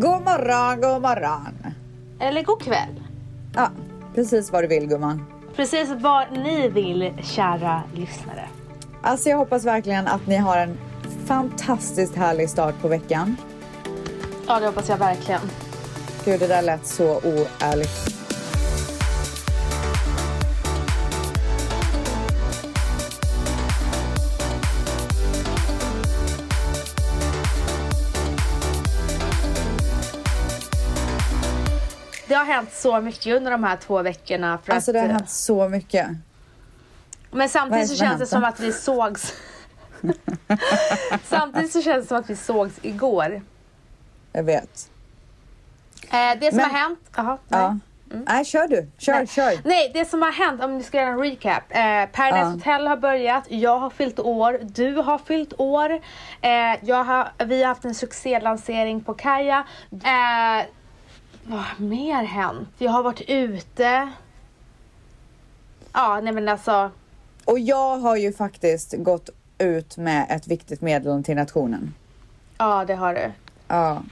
God morgon, god morgon. Eller god kväll. Ja, precis vad du vill gumman. Precis vad ni vill, kära lyssnare. Alltså jag hoppas verkligen att ni har en fantastiskt härlig start på veckan. Ja, det hoppas jag verkligen. Gud, det där lät så oärligt. Hänt så mycket under de här två veckorna. För Alltså att, det har hänt så mycket. Men samtidigt så känns det som att vi sågs. samtidigt så känns det som att vi sågs igår. Jag vet. Eh, det som Men- har hänt... Jaha, nej. Ja. Nej, kör du. Kör, Nej. kör. Nej, det som har hänt, om vi ska göra en recap. Eh, Paradise Ja. Hotel har börjat, jag har fyllt år, du har fyllt år. Eh, jag har, vi har haft en succélansering på Kaja. Eh, vad har mer hänt? Jag har varit ute. Ja, nej men alltså. Och jag har ju faktiskt gått ut med ett viktigt meddelande till nationen. Ja, det har du. Ja.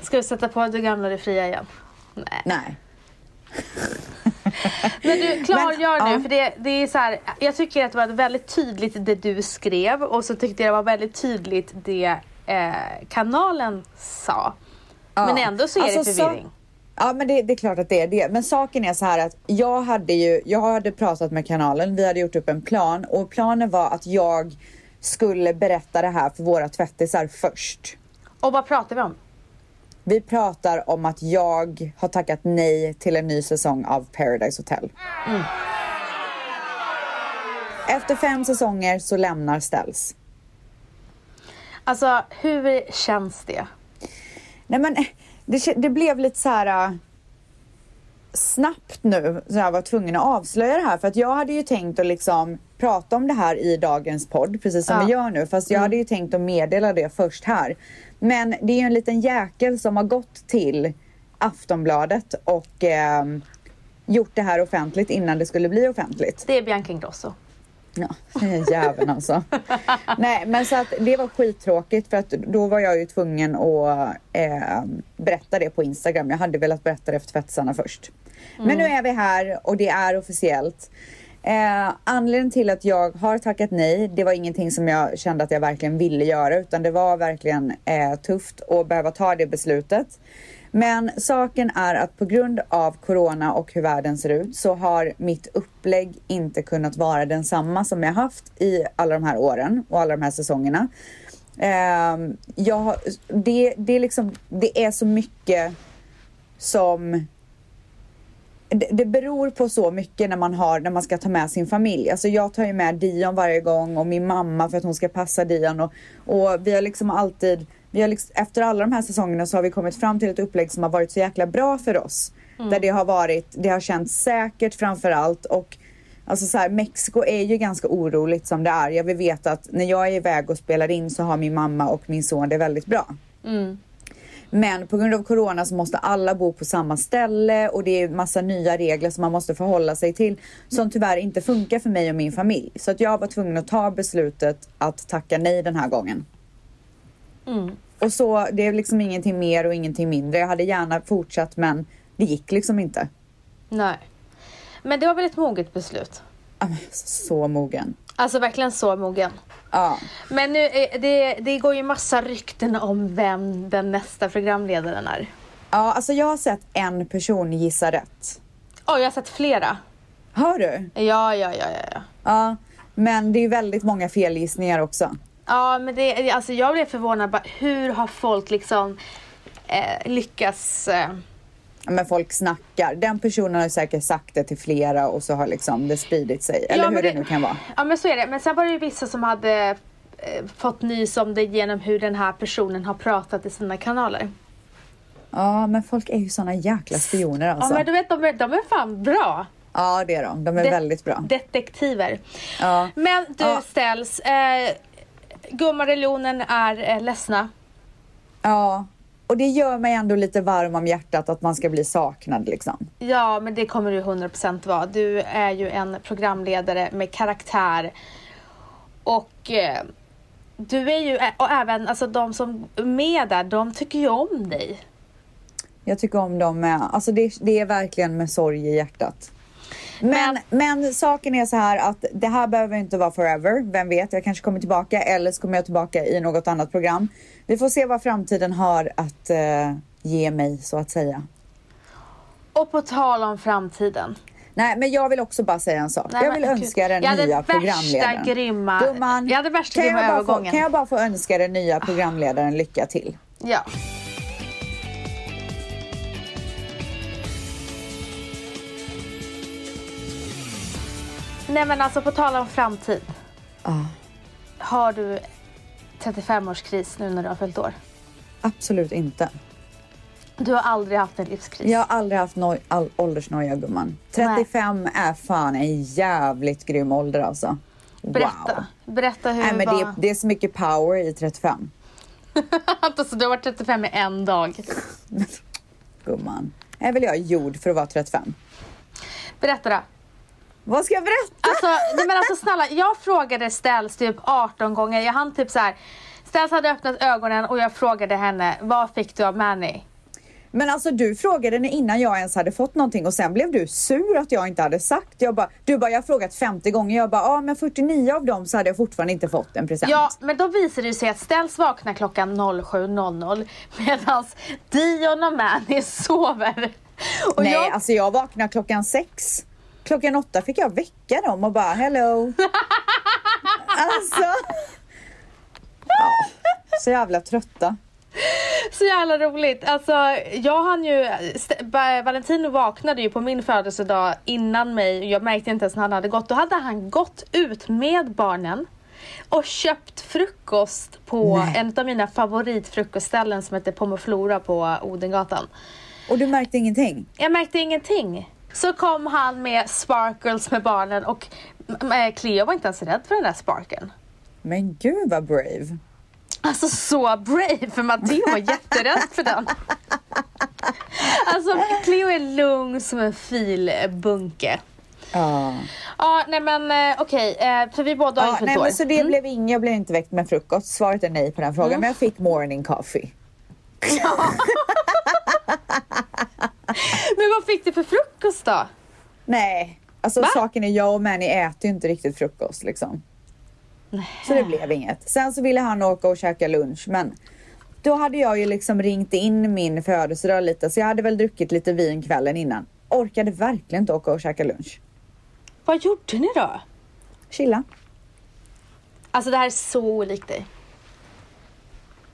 Ska vi sätta på Du gamla, du fria igen? Nej. Nej. Men du, klargör nu, ja. för det, det är så här, jag tycker att det var väldigt tydligt det du skrev och så tyckte jag det var väldigt tydligt det eh, kanalen sa. Ja. Men ändå så är Alltså, det förvirring. Ja men det, det är klart att det är det. Men saken är så här att jag hade ju, jag hade pratat med kanalen, vi hade gjort upp en plan och planen var att jag skulle berätta det här för våra tvättisar först. Och vad pratar vi om? Vi pratar om att jag har tackat nej till en ny säsong av Paradise Hotel. Efter fem säsonger så lämnar Ställs. Alltså, hur känns det? Nej men det, det blev lite så här äh, snabbt nu så jag var tvungen att avslöja det här för att jag hade ju tänkt att liksom prata om det här i dagens podd precis som Ja. vi gör nu fast jag hade ju tänkt att meddela det först här. Men det är ju en liten jäkel som har gått till Aftonbladet och ehm, gjort det här offentligt innan det skulle bli offentligt. Det är Bianca Ingrosso. Ja, jäveln alltså. Nej, men så att det var skittråkigt för att då var jag ju tvungen att eh, berätta det på Instagram. Jag hade velat berätta det för tvättisarna först. Men nu är vi här och det är officiellt. Eh, anledningen till att jag har tackat nej, det var ingenting som jag kände att jag verkligen ville göra utan det var verkligen eh, tufft att behöva ta det beslutet. Men saken är att på grund av corona och hur världen ser ut så har mitt upplägg inte kunnat vara densamma som jag haft i alla de här åren och alla de här säsongerna. Eh, jag, det, det, är liksom, det är så mycket som det, det beror på så mycket när man har när man ska ta med sin familj. Alltså jag tar ju med Dion varje gång och min mamma för att hon ska passa Dion och, och vi har liksom alltid vi har liksom, efter alla de här säsongerna så har vi kommit fram till ett upplägg som har varit så jäkla bra för oss. Där det har varit, det har känts säkert framför allt och Alltså så här, Mexiko är ju ganska oroligt som det är. Jag vill veta att när jag är iväg och spelar in så har min mamma och min son det väldigt bra. Men på grund av corona så måste alla bo på samma ställe och det är massa nya regler som man måste förhålla sig till som tyvärr inte funkar för mig och min familj. Så att jag var tvungen att ta beslutet att tacka nej den här gången. Och så, det är liksom ingenting mer och ingenting mindre. Jag hade gärna fortsatt men det gick liksom inte. Nej. Men det var väl ett moget beslut? Så mogen. Alltså verkligen så mogen. Ja. Men nu, är det, det går ju massa rykten om vem den nästa programledaren är. ja, alltså jag har sett en person gissa rätt. Oj, jag har sett flera. Har du? Ja, ja, ja, ja. ja. Ja. Men det är väldigt många felgissningar också. Ja, men det, alltså jag blev förvånad. Bara, hur har folk liksom eh, lyckats... Eh, Ja, Men folk snackar. Den personen har säkert sagt det till flera och så har liksom det spridit sig. Eller Ja, hur det... det- nu kan vara. ja, men så är det. Men sen var det ju vissa som hade eh, fått nys om det genom hur den här personen har pratat i sina kanaler. Ja, men folk är ju såna jäkla spioner alltså. Ja, men du vet, de är, de är fan bra. Ja, det är de. De är Det- väldigt bra. Detektiver. Ja. Men du Ja. ställs. Eh, Gummareligionen är eh, ledsna. Ja. Och det gör mig ändå lite varm om hjärtat att man ska bli saknad liksom. Ja, men det kommer du 100% vara. Du är ju en programledare med karaktär. Och eh, du är ju, och även alltså de som är med där, de tycker ju om dig. Jag tycker om dem med. Alltså det, det är verkligen med sorg i hjärtat. Men, men, saken är så här att det här behöver inte vara forever. Vem vet, jag kanske kommer tillbaka eller så kommer jag tillbaka i något annat program. Vi får se vad framtiden har att uh, ge mig så att säga. Och på tal om framtiden. Nej, men jag vill också bara säga en sak. Nej, jag vill önska den nya programledaren. Grymma, Gumman, jag hade värsta grymma övergången. Få, kan jag bara få önska den nya programledaren lycka till? Ja. Nej men alltså på tal om framtid. Ah. Har du 35-årskris nu när du har fyllt år? Absolut inte. Du har aldrig haft en livskris? Jag har aldrig haft no all åldersnoja gumman. 35 Nej. är fan en jävligt grym ålder alltså. Berätta. Wow. Berätta hur Nej, men det, det är så mycket power i 35. alltså du har varit 35 i en dag. gumman. Är väl jag gjord för att vara 35? Berätta då. Vad ska jag berätta? Alltså, nej men alltså snälla, jag frågade Ställs typ 18 gånger. Jag hann typ så här. Ställs hade öppnat ögonen och jag frågade henne, vad fick du av Manny? Men alltså du frågade henne innan jag ens hade fått någonting och sen blev du sur att jag inte hade sagt. Jag bara, du bara, jag har frågat 50 gånger. Jag bara, ja men 49 av dem så hade jag fortfarande inte fått en present. Ja, men då visade det sig att Ställs vaknar klockan 07.00 medan Dion och Manny sover. Och Nej, jag... alltså jag vaknar klockan 6. Klockan 8 fick jag väcka dem och bara, hello. alltså. Ja, så jävla trötta. Så jävla roligt. Alltså, jag hann ju... Valentino vaknade ju på min födelsedag innan mig. Jag märkte inte ens när han hade gått. Då hade han gått ut med barnen och köpt frukost på Nej. en av mina favoritfrukostställen som heter Pomoflora på Odengatan. Och du märkte ingenting? Jag märkte ingenting. Så kom han med sparkles med barnen och Cleo var inte ens rädd för den där sparkeln. Men gud vad brave. Alltså så brave, för Matteo var jätterädd för den. Alltså Cleo är lugn som en filbunke. Ja. Ja, nej men eh, okej, okay. Eh, för vi båda har ja, ju nej, men Så det mm. blev inget, jag blev inte väckt med frukost. Svaret är nej på den frågan, mm. men jag fick morning coffee. Ja. men vad fick du för frukost då? Nej, alltså Va? saken är jag och Manny äter ju inte riktigt frukost liksom. Så det blev inget. Sen så ville han åka och käka lunch men då hade jag ju liksom ringt in min födelsedag lite så jag hade väl druckit lite vin kvällen innan. Orkade verkligen inte åka och käka lunch. Vad gjorde ni då? Chilla. Alltså det här är så olikt dig.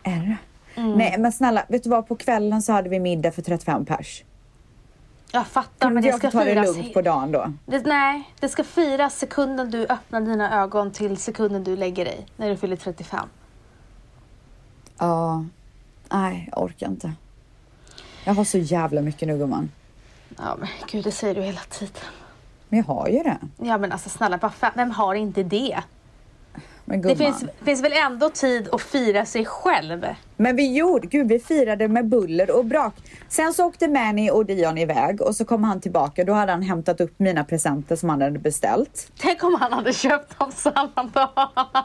Är det? Mm. Nej men snälla, vet du vad? På kvällen så hade vi middag för 35 pers. Jag fattar men det ska ta firas. det lugnt på dagen då? Det, nej, det ska firas sekunden du öppnar dina ögon till sekunden du lägger dig. När du fyller 35. Ja. Nej, jag orkar inte. Jag har så jävla mycket nu gumman. Ja men gud, det säger du hela tiden. Men jag har ju det. Ja men alltså snälla, vem har inte det? Det finns, finns väl ändå tid att fira sig själv? Men vi gjorde, gud vi firade med buller och brak. Sen så åkte Manny och Dion iväg och så kom han tillbaka. Då hade han hämtat upp mina presenter som han hade beställt. Tänk om han hade köpt dem samma dag.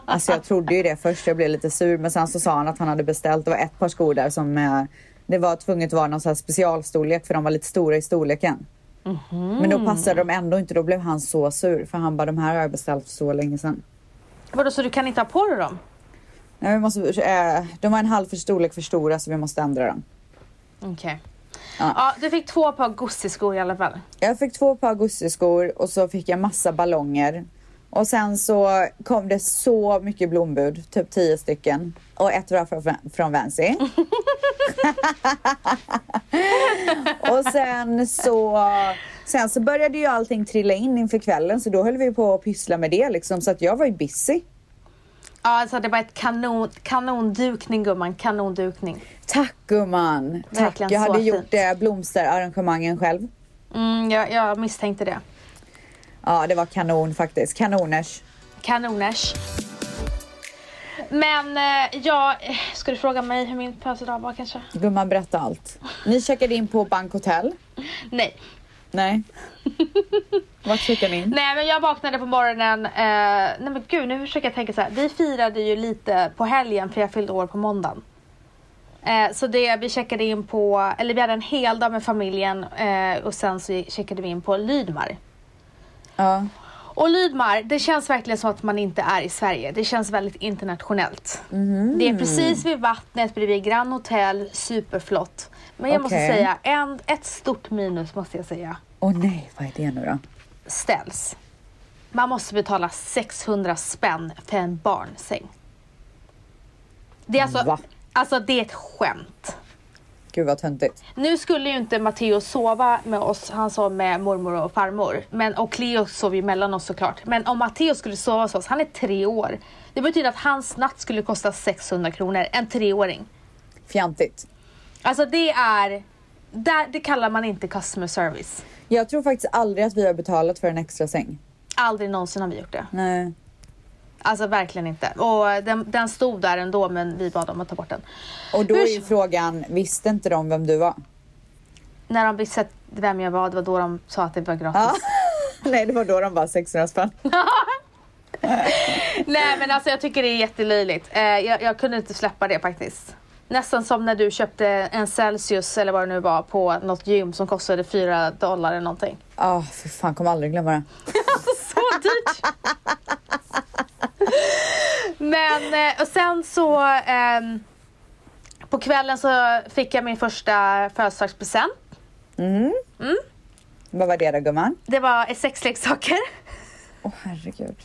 Alltså jag trodde ju det först, jag blev lite sur. Men sen så sa han att han hade beställt, det var ett par skor där som eh, det var tvunget att vara någon sån här specialstorlek för de var lite stora i storleken. Mm -hmm. Men då passade de ändå inte, då blev han så sur. För han bara, de här har jag beställt så länge sedan. Vadå, så du kan inte ha på dig dem? Nej, vi måste, äh, de var en halv för storlek för stora så vi måste ändra dem. Okej. Okay. Ja. ja. du fick två par Gussi-skor i alla fall. Jag fick två par Gussi-skor och så fick jag massa ballonger. Och sen så kom det så mycket blombud, typ tio stycken. Och ett var från, från Vancy. och sen så, sen så började ju allting trilla in inför kvällen så då höll vi på att pyssla med det liksom. Så att jag var ju busy. Ja, alltså det var ett kanon, kanondukning gumman, kanondukning. Tack gumman! Tack, jag hade gjort eh, blomsterarrangemangen själv. Mm, jag, jag misstänkte det. Ja, det var kanon faktiskt. Kanoners. Kanoners. Men eh, ja, ska du fråga mig hur min födelsedag var kanske? Gumman, berätta allt. Ni checkade in på Bankhotell? Nej. Nej. Vart checkade ni in? Nej men jag vaknade på morgonen, eh, nej men gud nu försöker jag tänka så här. Vi firade ju lite på helgen för jag fyllde år på måndagen. Eh, så det, vi checkade in på, eller vi hade en hel dag med familjen eh, och sen så checkade vi in på Lydmar. Ja. Och Lydmar, det känns verkligen som att man inte är i Sverige. Det känns väldigt internationellt. Mhm. Det är precis vid vattnet bredvid Grand Hotel, superflott. Men jag måste Okej. säga, en, ett stort minus måste jag säga. Åh nej, vad är det nu då? Ställs. Man måste betala 600 spänn för en barnsäng. Det är alltså, Va? alltså det är ett skämt. Gud vad töntigt. Nu skulle ju inte Matteo sova med oss, han sov med mormor och farmor. Men, och Cleo sov ju mellan oss såklart. Men om Matteo skulle sova hos oss, han är tre år. Det betyder att hans natt skulle kosta 600 kronor, en treåring. Fjantigt. Alltså det är, där, det kallar man inte customer service. Jag tror faktiskt aldrig att vi har betalat för en extra säng. Aldrig någonsin har vi gjort det. Nej. Alltså verkligen inte. Och den, den stod där ändå men vi bad dem att ta bort den. Och då Hur- är ju frågan, visste inte de vem du var? När de visste vem jag var, det var då de sa att det var gratis. Ja. Nej, det var då de bara 600 spänn. Nej men alltså jag tycker det är jättelöjligt. Eh, jag, jag kunde inte släppa det faktiskt. Nästan som när du köpte en Celsius eller vad det nu var på något gym som kostade 4 dollar eller någonting. Ja, oh, för fan, kommer aldrig glömma det. Så dyrt! Men och sen så ehm, på kvällen så fick jag min första födelsedagspresent. Vad var det då gumman? Det var sexleksaker. Åh herregud.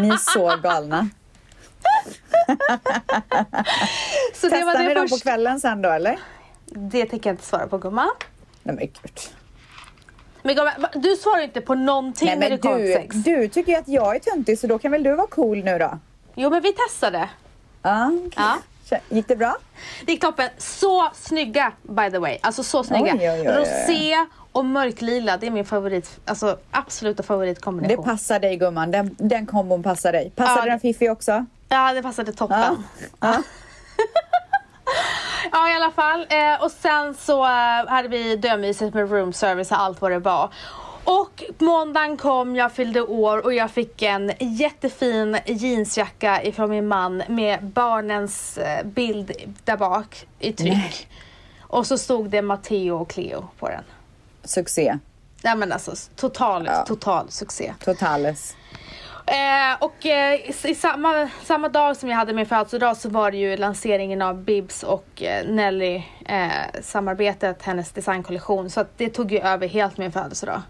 Ni är så galna. Så det var Testade ni det dem på kvällen sen då eller? Det tänker jag inte svara på gumman. Nej men gud. Men gumman, du svarar inte på någonting Nej när men det kommer sex. du tycker ju att jag är töntig så då kan väl du vara cool nu då? Jo men vi testade. Okej. Ja. Gick det bra? Det gick toppen. Så snygga by the way. Alltså så snygga. Oj, oj, oj. Rosé och mörklila, det är min favorit, alltså absoluta Det favoritkombination. passar dig gumman, den, den kombon passar dig. Passade Ja, den Fifi också? Ja det passade toppen. Ja. Ja. I alla fall. Eh, och sen så eh, hade vi dömysigt med room service och allt vad det var. Och måndagen kom, jag fyllde år och jag fick en jättefin jeansjacka ifrån min man med barnens eh, bild där bak i tryck. Nej. Och så stod det Matteo och Cleo på den. Succé. Nej men alltså total, Ja. total succé. Totales. Eh, och eh, i samma, samma dag som jag hade min födelsedag så var det ju lanseringen av Bibs och eh, Nelly eh, samarbetet, hennes designkollektion. Så det tog ju över helt min födelsedag.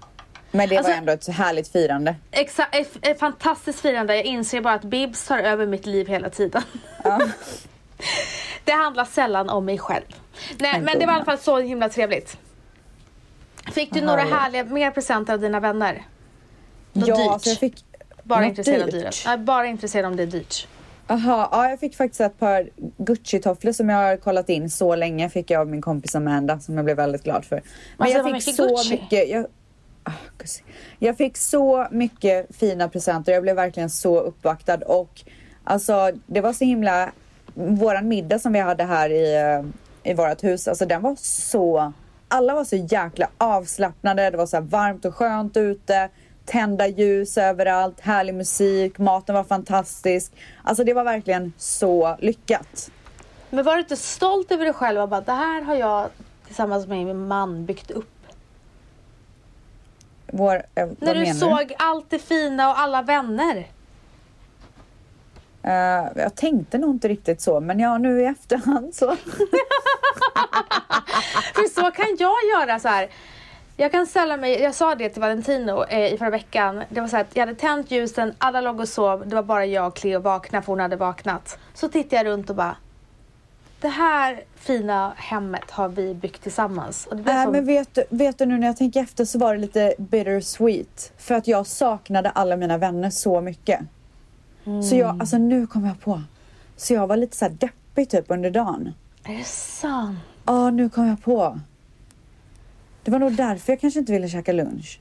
Men det Alltså- var ändå ett härligt firande. Exa- ett, ett fantastiskt firande. Jag inser bara att Bibs tar över mitt liv hela tiden. Ja. Det handlar sällan om mig själv. Nej Men men det var i alla fall så himla trevligt. Fick du Vad några härliga mer presenter av dina vänner? Något ja, dyrt? alltså jag fick... Bara något intresserad av dyrt? dyret. Nej, bara intresserad om det är dyrt. Aha, ja, jag fick faktiskt ett par Gucci-tofflor som jag har kollat in så länge fick jag av min kompis Amanda som jag blev väldigt glad för. Men Alltså, jag fick mycket så Gucci. mycket. Jag, Gucci. jag fick så mycket fina presenter. Jag blev verkligen så uppvaktad och alltså det var så himla. Våran middag som vi hade här i, eh, i vårat hus, alltså den var så. Alla var så jäkla avslappnade. Det var så varmt och skönt ute. Tända ljus överallt, härlig musik, maten var fantastisk. Alltså det var verkligen så lyckat. Men var du inte stolt över dig själv och bara det här har jag tillsammans med min man byggt upp? Vår, eh, När du såg allt det fina och alla vänner. Eh, jag tänkte nog inte riktigt så, men ja nu i efterhand så. För så kan jag göra så här. Jag kan ställa mig, jag sa det till Valentino eh, i förra veckan. Det var så att jag hade tänt ljusen, alla låg och sov. Det var bara jag och Cleo vakna för hon hade vaknat. Så tittade jag runt och bara. Det här fina hemmet har vi byggt tillsammans. Och Nej så- men vet du, vet du nu när jag tänker efter så var det lite bittersweet. För att jag saknade alla mina vänner så mycket. Så jag, alltså nu kom jag på. Så jag var lite så här deppig typ under dagen. Är det sant? Ja, nu kom jag på. Det var nog därför jag kanske inte ville käka lunch.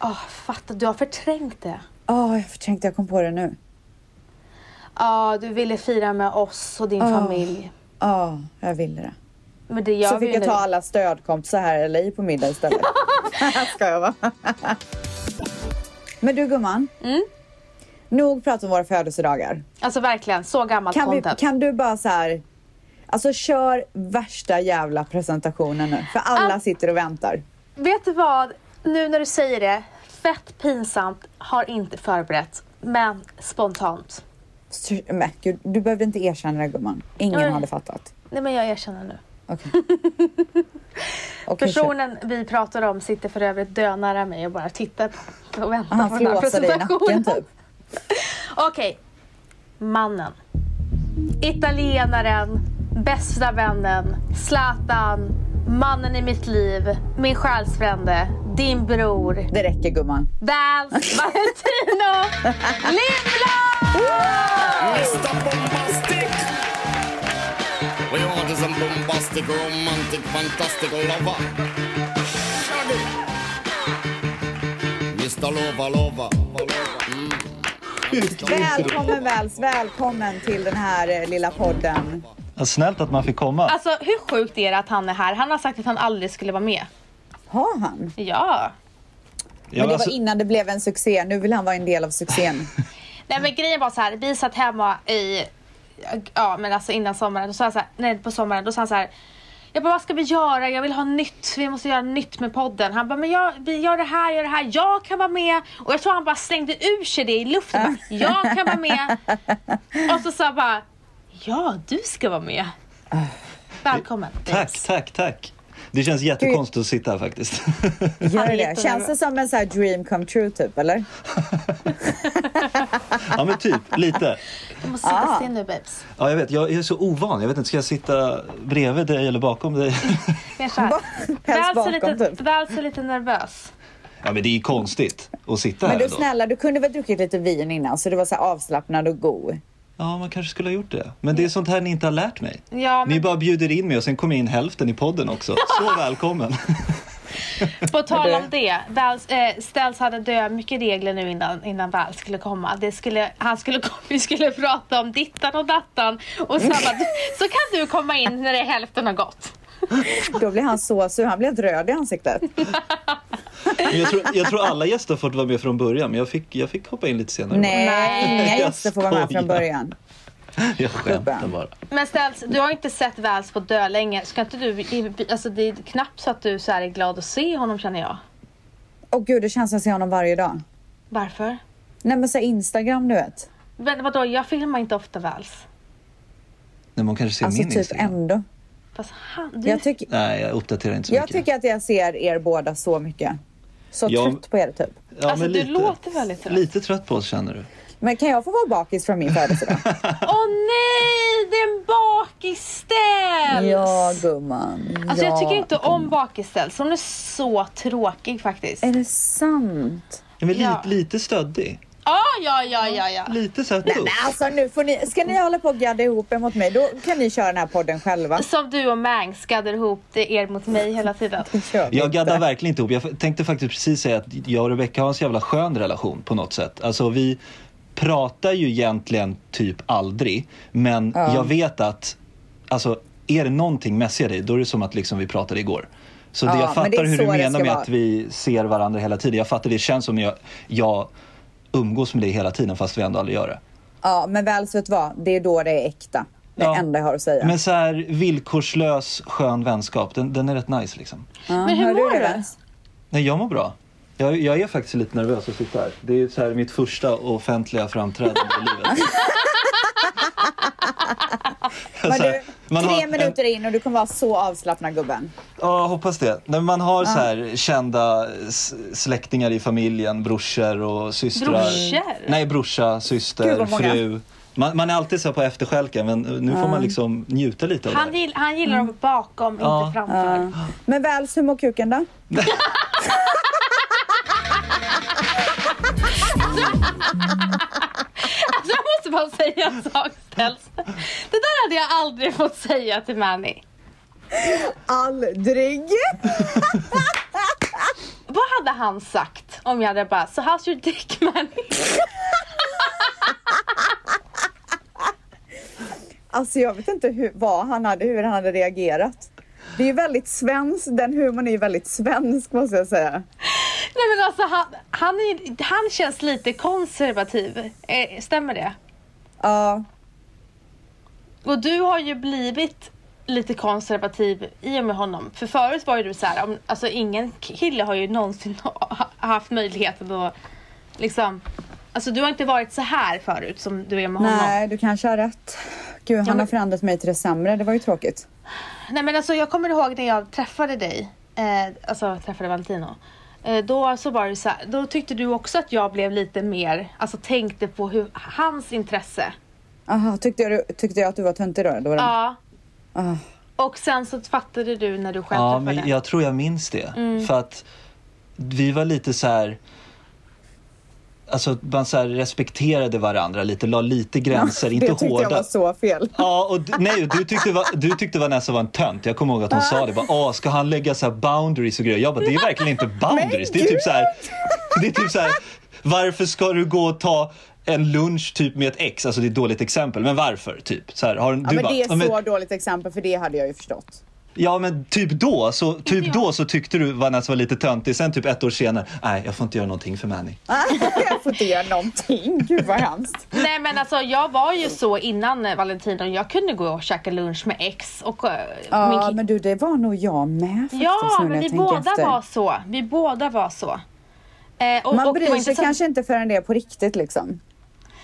Åh, fatta, du har förträngt det. Ja, jag tänkte jag kom på det nu. Ja, du ville fira med oss och din Ah. familj. Ja, jag ville det. Men det gör så vi fick jag ta alla stödkompisar här i LA på middag istället. Ska jag vara. Men du gumman. Mm. Nog pratat om våra födelsedagar. Alltså verkligen, så gammalt Kan, vi, content. kan du bara så här. Alltså kör värsta jävla presentationen nu. För alla Ah. sitter och väntar. Vet du vad? Nu när du säger det, fett pinsamt, har inte förberett, men spontant. Men gud, du behövde inte erkänna det gumman. Ingen Nej. hade fattat. Nej men jag erkänner nu. Okej, kör. Personen vi pratar om sitter för övrigt dönära mig och bara tittar på och väntar Han på den här presentationen. nacken typ. Okej. Mannen. Italienaren. Bästa vännen. Zlatan. Mannen i mitt liv. Min själsfrände. Din bror. Det räcker gumman. Vals Valentino Lindblad! Mr. Bombastic. We some bombastic, romantic, fantastic lover. Shaggy. Mr. Lover, lover. Mm. Välkommen Väls, välkommen till den här eh, lilla podden. Snällt att man fick komma. Alltså hur sjukt är det att han är här? Han har sagt att han aldrig skulle vara med. Har han? Ja. Ja, Men det alltså, var innan det blev en succé. Nu vill han vara en del av succén. Nej men grejen var så här, vi satt hemma i, ja men alltså innan sommaren, då sa han så här, nej på sommaren, då sa han så här jag bara, vad ska vi göra? Jag vill ha nytt. Vi måste göra nytt med podden. Han bara, men jag, vi gör det här, gör det här. Jag kan vara med. Och jag tror han bara slängde ur sig det i luften. Bara, jag kan vara med. Och så sa bara, ja du ska vara med. Välkommen. tack, tack, tack. Det känns jättekonstigt att sitta här faktiskt. Gör det? Känns det som en sån här dream come true typ eller? ja men typ, lite. Du måste sitta Ah. still nu babes. Ja jag vet, jag är så ovan. Jag vet inte, ska jag sitta bredvid dig eller bakom dig? Väl så lite, typ. väl så lite nervös. ja men det är ju konstigt att sitta Men här du ändå. snälla, du kunde väl druckit lite vin innan så du var så här avslappnad och god. Ja, man kanske skulle ha gjort det. Men det är sånt här ni inte har lärt mig. Ja, Ni men bara bjuder in mig och sen kommer in hälften i podden också. Så välkommen. På tal om det, Vals, eh, Ställs hade dö mycket regler nu innan, innan Val skulle komma. Det skulle, han skulle, vi skulle prata om dittan och dattan och så, bara, så kan du komma in när det är hälften har gått. Då blir han så sur. Han blir helt röd i ansiktet. Men jag, tror, jag tror alla gäster har fått vara med från början, men jag fick, jag fick hoppa in lite senare. Nej, Nej. inga Jag gäster får vara med från början. Jag skämtar bara. Men Ställs, du har inte sett Vals på dö länge. Ska inte du, alltså det är knappt så att du så här är glad att se honom känner jag. Åh gud, det känns som att jag ser honom varje dag. Varför? Nej men så Instagram du vet. Men vadå, jag filmar inte ofta Vals. Nej, man kanske ser Alltså min typ Instagram. ändå. Fast han, du, Jag, tyck, Nej, jag uppdaterar inte så jag mycket. tycker att jag ser er båda så mycket. Så Ja. trött på er typ. ja, alltså men du lite, låter väldigt trött. Lite trött på oss känner du. Men kan jag få vara bakis från min födelsedag? Åh nej, det är en bakisställs! ja gumman. Alltså ja. jag tycker inte om bakisställs. Hon är så tråkig faktiskt. Är det sant? Ja, men Ja. lite, lite stöddig. Ja, ja, ja, ja, ja. Lite så här Nej, men alltså nu får ni, ska ni hålla på och gadda ihop er mot mig, då kan ni köra den här podden själva. Som du och Mangs gaddar ihop det er mot mig hela tiden. Jag gaddar verkligen inte ihop. Jag tänkte faktiskt precis säga att jag och Rebecca har en så jävla skön relation på något sätt. Alltså vi pratar ju egentligen typ aldrig. Men Ja. jag vet att, alltså är det någonting mässiga dig, då är det som att liksom vi pratade igår. Så det, Ja, jag fattar hur du menar med vara. att vi ser varandra hela tiden. Jag fattar, det känns som jag, jag umgås med dig hela tiden fast vi ändå aldrig gör det. Ja, men väl så vet vad, det är då det är äkta. Det Ja. enda jag har att säga. Men så här villkorslös skön vänskap, den, den är rätt nice liksom. ja, Men hur mår du? Vans? Nej, jag mår bra. Jag, jag är faktiskt lite nervös att sitta här. Det är så här mitt första offentliga framträdande i livet. Men Så du, man tre har en- minuter in och du kommer vara så avslappnad gubben. Ja, hoppas det. När man har så här kända släktingar i familjen, brorsor och systrar. Brorsor? Nej, brorsa, syster, fru. Man, man är alltid så här på efterskälken men nu får man liksom njuta lite av Han, det. gill, han gillar dem bakom, Ja. inte framför. Ja. Men Väls, hur mår kuken då? Måste bara säga en sak Ställs. Det där hade jag aldrig fått säga till Manny. Aldrig! Vad hade han sagt om jag hade bara, so how's your dick Manny? Alltså jag vet inte hur, vad han hade, hur han hade reagerat. Det är ju väldigt svenskt, den humorn är ju väldigt svensk måste jag säga. Nej men alltså han, han, är, han känns lite konservativ. Eh, stämmer det? Ja, Och du har ju blivit lite konservativ i och med honom. För förut var ju du så här, om, alltså ingen kille har ju någonsin ha- haft möjligheten att liksom Alltså du har inte varit så här förut som du är med honom. Nej, du kanske har rätt. Gud, han men- har förändrat mig till det sämre. Det var ju tråkigt. Nej men alltså jag kommer ihåg när jag träffade dig, eh, alltså träffade Valentino. Eh, då så var det så här, då tyckte du också att jag blev lite mer, alltså tänkte på hur, hans intresse. Aha, tyckte jag, tyckte jag att du var töntig då? då var det- Ja. Ah. Och sen så fattade du när du själv Ja, träffade. men jag tror jag minns det. Mm. För att vi var lite så här... Alltså man så respekterade varandra lite, la lite gränser, inte det tyckte hårda. jag var så fel. Ja, och nej, du tyckte, va, du tyckte Vanessa var en tönt. Jag kommer ihåg att hon sa det. Bara, Åh, ska han lägga så här boundaries och grejer? Jag bara, det är verkligen inte boundaries. Det är typ så här, det är typ så här, varför ska du gå och ta en lunch typ med ett ex? Alltså det är ett dåligt exempel, men varför? Typ så här, har, Ja, du men bara, det är "Ja, men- så dåligt exempel för det hade jag ju förstått. Ja men typ då så, typ då så tyckte du Vanessa var lite töntig. Sen typ ett år senare, nej jag får inte göra någonting för Manny. jag får inte göra någonting. Gud vad hemskt. Nej men alltså jag var ju så innan eh, Valentino, jag kunde gå och käka lunch med ex och eh, min Ja, ki- men du, det var nog jag med faktiskt Ja, men vi båda efter. var så. Vi båda var så. Eh, och, Man och bryr inte sig så- kanske inte förrän det är på riktigt liksom.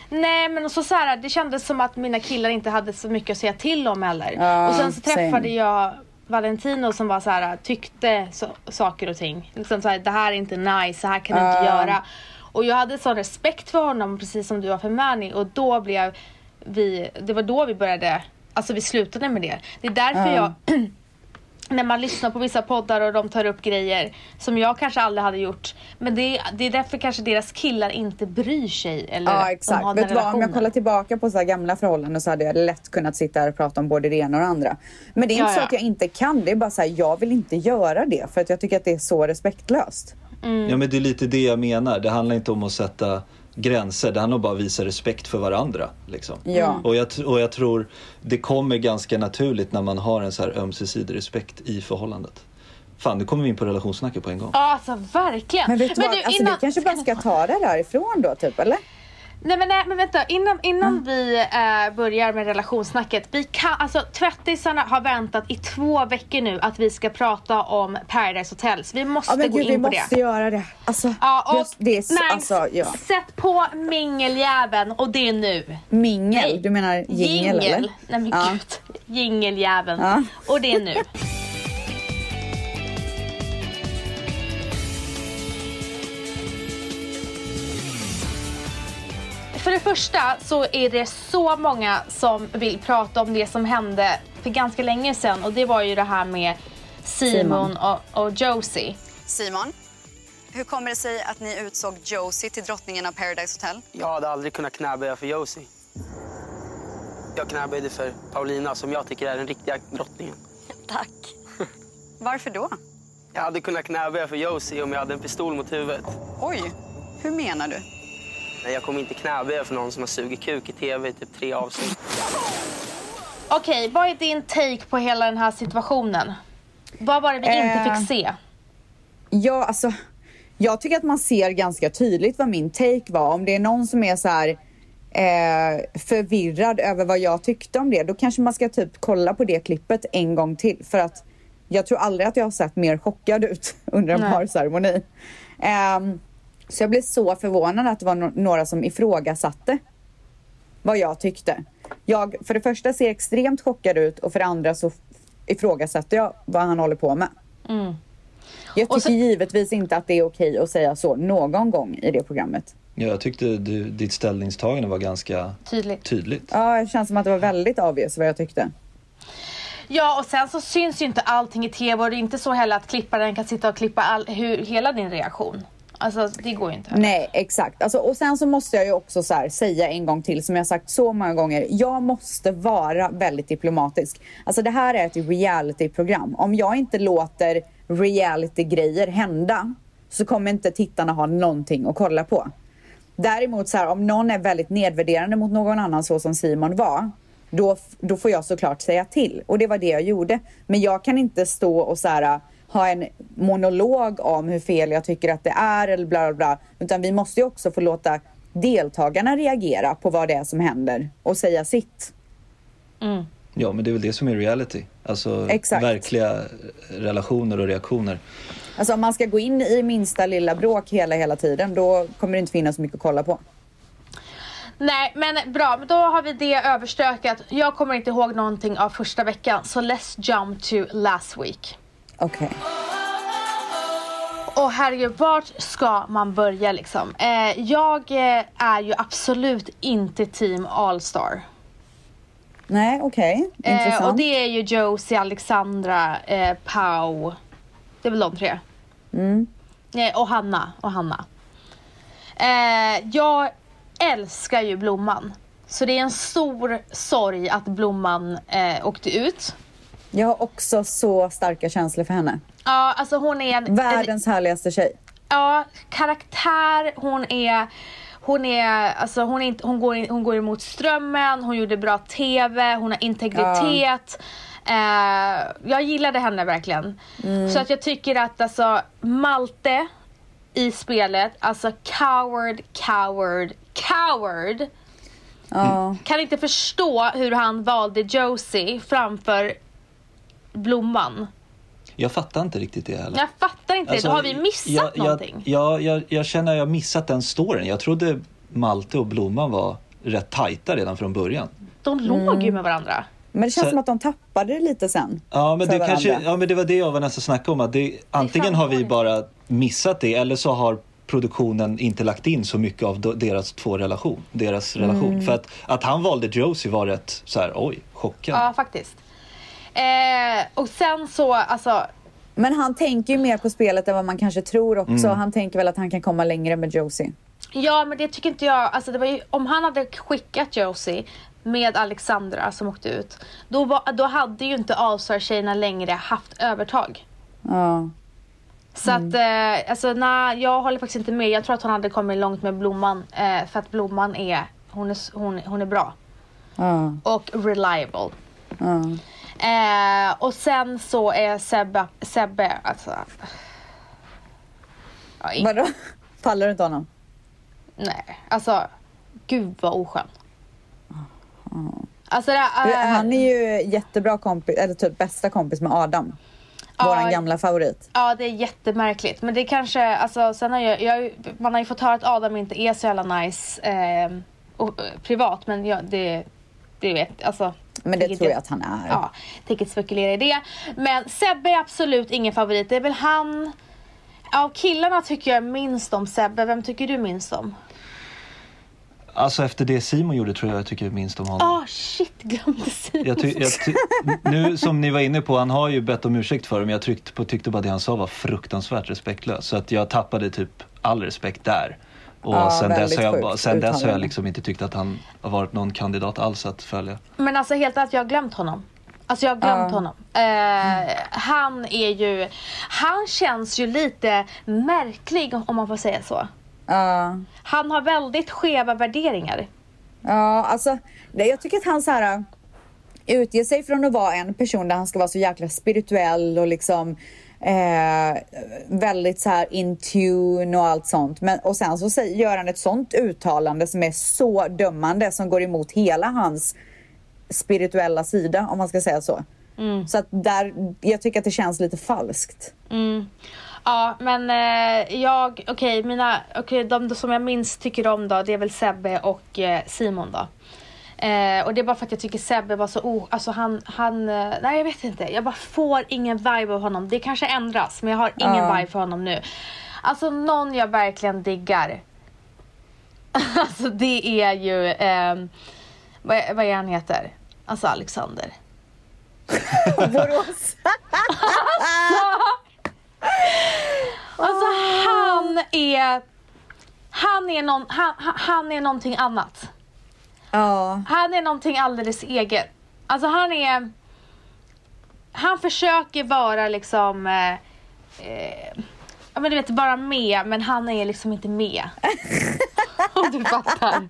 Nej men så, så här, det kändes som att mina killar inte hade så mycket att säga till om heller. Ja, och sen så träffade same. jag Valentino som var så här, tyckte så, saker och ting. Liksom så här, det här är inte nice, så här kan du inte Ja. göra. Och jag hade sån respekt för honom precis som du har för Manny och då blev vi, det var då vi började, alltså vi slutade med det. Det är därför Ja. jag när man lyssnar på vissa poddar och de tar upp grejer som jag kanske aldrig hade gjort. Men det, är- det är därför kanske deras killar inte bryr sig. Eller Ja exakt. Vet du vad, om jag kollar tillbaka på så här gamla förhållanden så hade jag lätt kunnat sitta här och prata om både det ena och det andra. Men det är inte Ja, så ja. att jag inte kan. Det är bara så här, jag vill inte göra det för att jag tycker att det är så respektlöst. Mm. Ja men det är lite det jag menar. Det handlar inte om att sätta gränser. Det handlar bara om att visa respekt för varandra. Liksom. Ja. Och, jag, och jag tror det kommer ganska naturligt när man har en så här ömsesidig respekt i förhållandet. Fan, nu kommer vi in på relationssnacket på en gång. Ja alltså verkligen. Men vet du vad, du, alltså, innan- vi kanske bara ska ta det därifrån då typ eller? Nej men, nej, men vänta, innan, innan Mm. vi eh, börjar med relationssnacket. Vi kan, alltså tvättisarna har väntat i två veckor nu att vi ska prata om Paradise Hotels. Vi måste Ja gå gud vi in på måste det. göra det. Alltså, Ja, och det är så, nej, alltså, ja. sätt på mingeljäveln och det är nu. Mingel, Nej. du menar jingel eller? Nej men Ja. gud. Jingeljäveln. Ja. Och det är nu. För det första så är det så många som vill prata om det som hände för ganska länge sedan och det var ju det här med Simon, Simon. Och, och Josie. Simon, hur kommer det sig att ni utsåg Josie till drottningen av Paradise Hotel? Jag hade aldrig kunnat knäböja för Josie. Jag knäböjde för Paulina som jag tycker är den riktiga drottningen. Tack. Varför då? Jag hade kunnat knäböja för Josie om jag hade en pistol mot huvudet. Oj, hur menar du? Men jag kommer inte knäböja för någon som har sugit kuk i tv i typ tre avsnitt. Okej, vad är din take på hela den här situationen? Vad var det vi inte Eh. fick se? Ja, alltså. Jag tycker att man ser ganska tydligt vad min take var. Om det är någon som är så här eh, förvirrad över vad jag tyckte om det, då kanske man ska typ kolla på det klippet en gång till. För att jag tror aldrig att jag har sett mer chockad ut under en Nej. parceremoni. Ehm, så jag blev så förvånad att det var no- några som ifrågasatte vad jag tyckte. Jag för det första ser extremt chockad ut och för det andra så ifrågasätter jag vad han håller på med. Jag Och tycker så- givetvis inte att det är okej att säga så någon gång i det programmet. Ja, jag tyckte du, ditt ställningstagande var ganska Tydligt. tydligt. Ja, det känns som att det var väldigt obvious vad jag tyckte. Ja, och sen så syns ju inte allting i tv och det är inte så heller att klipparen kan sitta och klippa all, hur, hela din reaktion. Alltså, det går ju inte. Nej, exakt. Alltså, och sen så måste jag ju också så här, säga en gång till, som jag sagt så många gånger. Jag måste vara väldigt diplomatisk. Alltså det här är ett realityprogram. Om jag inte låter reality-grejer hända så kommer inte tittarna ha någonting att kolla på. Däremot så här, om någon är väldigt nedvärderande mot någon annan så som Simon var, då, då får jag såklart säga till. Och det var det jag gjorde. Men jag kan inte stå och så här, ha en monolog om hur fel jag tycker att det är eller bla bla bla. Utan vi måste ju också få låta deltagarna reagera på vad det är som händer och säga sitt. Ja, men det är väl det som är reality. Alltså Exakt. verkliga relationer och reaktioner. Alltså om man ska gå in i minsta lilla bråk hela, hela tiden, då kommer det inte finnas så mycket att kolla på. Nej men bra, då har vi det överstökat. Jag kommer inte ihåg någonting av första veckan så let's jump to last week. Okej. Och herregud, vart ska man börja liksom? Eh, jag eh, är ju absolut inte team All-star. Nej, okej. Intressant. Eh, och det är ju Josie, Alexandra, eh, Pau. Det är väl de tre. Mm. Eh, och Hanna. Och Hanna. Eh, jag älskar ju Blomman. Så det är en stor sorg att Blomman eh, åkte ut. Jag har också så starka känslor för henne. Ja, alltså hon är en, en Världens härligaste tjej. ja, karaktär, hon är hon, är, alltså hon, är inte, hon, går hon går emot strömmen, hon gjorde bra TV, hon har integritet. Eh, jag gillade henne verkligen. Så att jag tycker att alltså Malte i spelet, alltså coward, coward, coward. Ja. Kan inte förstå hur han valde Josie framför Blomman. Jag fattar inte riktigt det heller. Jag fattar inte Alltså, det. Har vi missat jag, någonting? Jag, jag, jag, jag känner att jag har missat den storyn. Jag trodde Malte och Blomman var rätt tajta redan från början. De låg ju med varandra. Men det känns Så- som att de tappade det lite sen. Ja men, det kanske, ja men det var det jag var nästan snacka om. Att det, antingen har vi bara missat det eller så har produktionen inte lagt in så mycket av deras två relation. Deras relation. Mm. För att, att han valde Josie var rätt så här, oj, chockad. Ja, faktiskt. Eh, och sen så, alltså, Men han tänker ju mer på spelet än vad man kanske tror också. Mm. Han tänker väl att han kan komma längre med Josie. ja men det tycker inte jag, alltså det var ju, om han hade skickat Josie med Alexandra som åkte ut, då, var, då hade ju inte Allstar-tjejerna längre haft övertag. Ja. Så att, eh, alltså nej, jag håller faktiskt inte med. Jag tror att hon hade kommit långt med Blomman, eh, för att Blomman är, hon är, hon, hon är bra. Ja. Och reliable. Ja. Eh, och sen så är Sebbe, Sebbe alltså... Ja, Vadå? Pallar du inte honom? nej, alltså gud vad oskön. Alltså det, eh, Han är ju jättebra kompis, eller typ bästa kompis med Adam. Våran Ja. gamla favorit. Ja, det är jättemärkligt. Men det kanske, alltså sen har jag, jag, man har ju fått höra att Adam inte är så jävla nice eh, och, eh, privat. Men jag, det, det vet, alltså. Men det tänker tror jag att han är. Ja, tänker inte spekulera i det. Men Sebbe är absolut ingen favorit. Det är väl han... Av killarna tycker jag minst om Sebbe. Vem tycker du minst om? Alltså efter det Simon gjorde tror jag jag tycker minst om honom. Ah shit, glömde Simon. Jag ty, jag ty, nu som ni var inne på, han har ju bett om ursäkt för det men jag tryckte på, tyckte bara det han sa var fruktansvärt respektlöst. Så att jag tappade typ all respekt där. Och Ja, sen, dess har, jag, sen dess har jag liksom inte tyckt att han har varit någon kandidat alls att följa. Men alltså helt ärligt, jag har glömt honom. Alltså jag har glömt Ja. honom. Eh, han är ju... Han känns ju lite märklig om man får säga så. Ja. Han har väldigt skeva värderingar. Ja, alltså det, jag tycker att han så här utger sig från att vara en person där han ska vara så jäkla spirituell och liksom eh, väldigt så här in tune och allt sånt. Men, och sen så säger, gör han ett sånt uttalande som är så dömande som går emot hela hans spirituella sida om man ska säga så. Så att där, jag tycker att det känns lite falskt. Ja, men eh, jag, okej, mina, okej, de som jag minst tycker om då, det är väl Sebbe och eh, Simon då. Eh, och det är bara för att jag tycker Sebbe var så, oh, alltså han, han, eh, nej jag vet inte, jag bara får ingen vibe av honom. Det kanske ändras, men jag har ingen Ja. vibe för honom nu. Alltså någon jag verkligen diggar. alltså det är ju, ehm, vad, vad är han heter? Alltså Alexander. Borås. Alltså han är, han är, någon, han- han är någonting annat. Ja, Han är någonting alldeles eget. Alltså han är... Han försöker vara liksom... Eh, eh, ja men du vet, bara med, men han är liksom inte med. Om du fattar.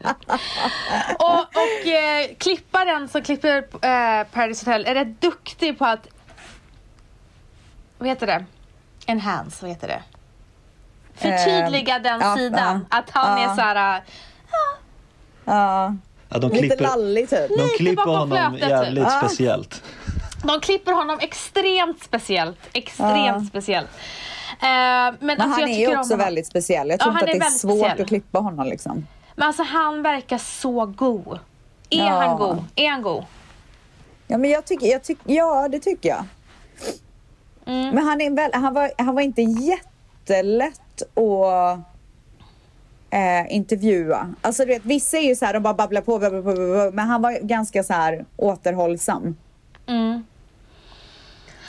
och och eh, klipparen som klipper eh, Paradise Hotel är rätt duktig på att... Vad heter det? Enhance, vad heter det? Förtydliga den ja, sidan. att han är så här... eh, ja. Ja, de Lite klipper, lallig typ. de klipper honom flötet, typ. jävligt Ah. speciellt. De klipper honom extremt speciellt. Extremt Ja. speciellt. Eh, men Men alltså, han jag är ju också väldigt speciell. Jag Ja, tror han inte är att det är väldigt svårt speciell. att klippa honom liksom. Men alltså han verkar så god. Är Ja. han god? Är han god? Ja men jag tycker, jag tycker, ja det tycker jag. Mm. Men han, är väl, han, var, han var inte jättelätt att eh, intervjua. Alltså du vet vissa är ju så här, de bara babblar på, babblar på, babblar på men han var ganska så här återhållsam. Mm.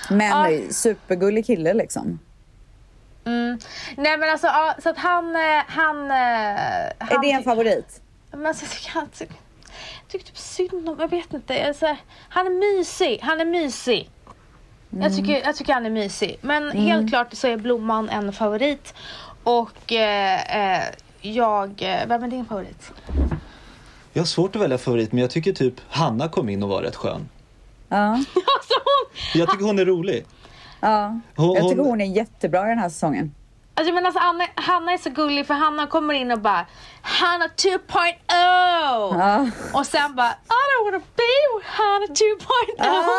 Men Ja. supergullig kille liksom. Mm. Nej men alltså, ja, så att han... eh, han, eh, han Är det en favorit? Men alltså, jag tycker, jag tycker, jag tycker typ synd om, jag vet inte. Alltså, han är mysig, han är mysig. Mm. Jag, tycker, jag tycker han är mysig. Men helt klart så är Blomman en favorit. Och eh, eh, jag, eh, vem är din favorit? Jag har svårt att välja favorit men jag tycker typ Hanna kom in och var rätt skön. Ja. Alltså! Jag tycker hon är rolig. ja. Hon- Jag tycker hon- är jättebra i den här säsongen. Alltså, men alltså, Anna, Hanna är så gullig för Hanna kommer in och bara Hanna 2.0 Ja. och sen bara I don't wanna be Hanna 2.0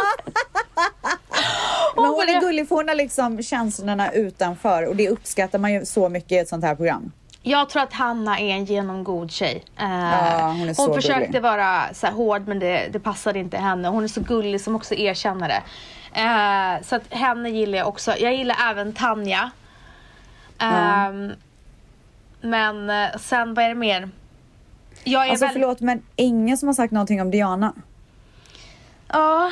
Men hon är gullig för hon har liksom känslorna utanför och det uppskattar man ju så mycket i ett sånt här program. Jag tror att Hanna är en genomgod tjej. Eh, Ja, hon hon försökte gullig. vara så hård men det, det passade inte henne. Hon är så gullig som också erkänner det. Eh, så att henne gillar jag också. Jag gillar även Tanja. Ehm, Men eh, sen vad är det mer? Jag är Alltså väl... förlåt men ingen som har sagt någonting om Diana. Ja,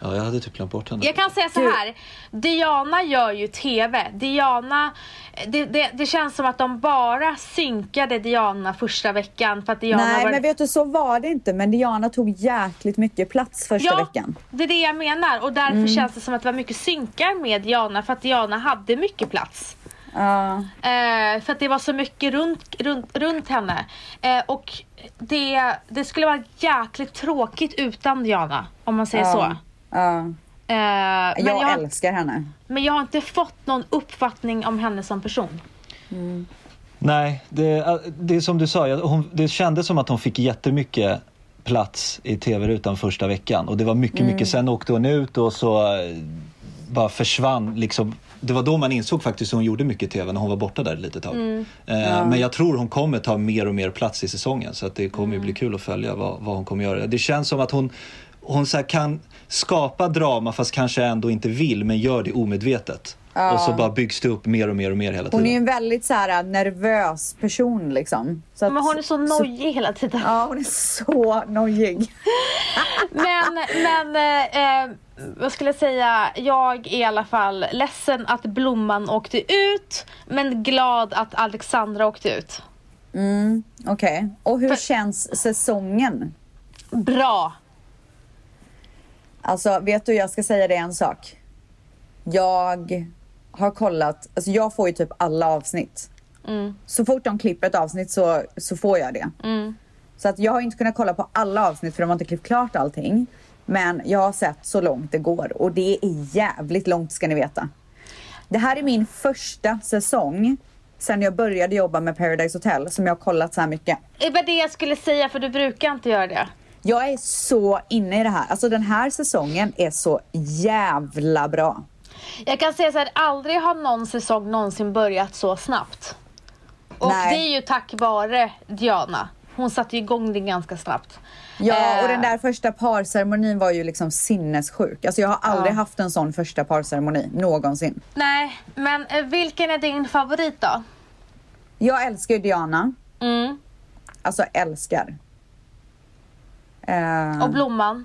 Ja, jag hade typ glömt bort henne. jag kan säga så här. Diana gör ju TV. Diana, det, det, det känns som att de bara synkade Diana första veckan för att Diana Nej var... men vet du så var det inte men Diana tog jäkligt mycket plats första veckan. det är det jag menar och därför Mm. känns det som att det var mycket synkar med Diana för att Diana hade mycket plats. Ja. Eh, för att det var så mycket runt, runt, runt henne. Eh, och det, det skulle vara jäkligt tråkigt utan Diana om man säger Ja. så. Ja. Men, Jag, jag, älskar henne. men jag har inte fått någon uppfattning om henne som person. Nej, det, det är som du sa, hon, det kändes som att hon fick jättemycket plats i tv-rutan första veckan och det var mycket, Mm. mycket. Sen åkte hon ut och så eh, bara försvann liksom. Det var då man insåg faktiskt att hon gjorde mycket tv när hon var borta där ett litet tag. Mm. Eh, Men jag tror hon kommer ta mer och mer plats i säsongen så att det kommer Mm. ju bli kul att följa vad, vad hon kommer göra. Det känns som att hon, hon så här kan skapa drama fast kanske ändå inte vill men gör det omedvetet. Och så bara byggs det upp mer och mer och mer hela tiden. Hon är ju en väldigt så här nervös person liksom. Så att, Men hon är så nojig hela tiden. Ja hon är så nojig. Men, men eh, eh, vad skulle jag säga? Jag är i alla fall ledsen att Blomman åkte ut. Men glad att Alexandra åkte ut. Okej. Och hur För- känns säsongen? Bra! Alltså vet du jag ska säga dig en sak. Jag har kollat, alltså jag får ju typ alla avsnitt. Mm. Så fort de klipper ett avsnitt så, så får jag det. Mm. Så att jag har inte kunnat kolla på alla avsnitt för de har inte klippt klart allting. Men jag har sett så långt det går och det är jävligt långt ska ni veta. Det här är min första säsong sen jag började jobba med Paradise Hotel som jag har kollat så här mycket. Det var det jag skulle säga för du brukar inte göra det. Jag är så inne i det här. Alltså den här säsongen är så jävla bra. Jag kan säga så här, aldrig har någon säsong någonsin börjat så snabbt. Och Nej. det är ju tack vare Diana. Hon satte igång det ganska snabbt. Ja, Eh, och den där första parceremonin var ju liksom sinnessjuk. Alltså jag har aldrig Ja. haft en sån första parceremoni någonsin. Nej, men eh, vilken är din favorit då? Jag älskar ju Diana. Mm. Alltså älskar. Eh, Och Blomman?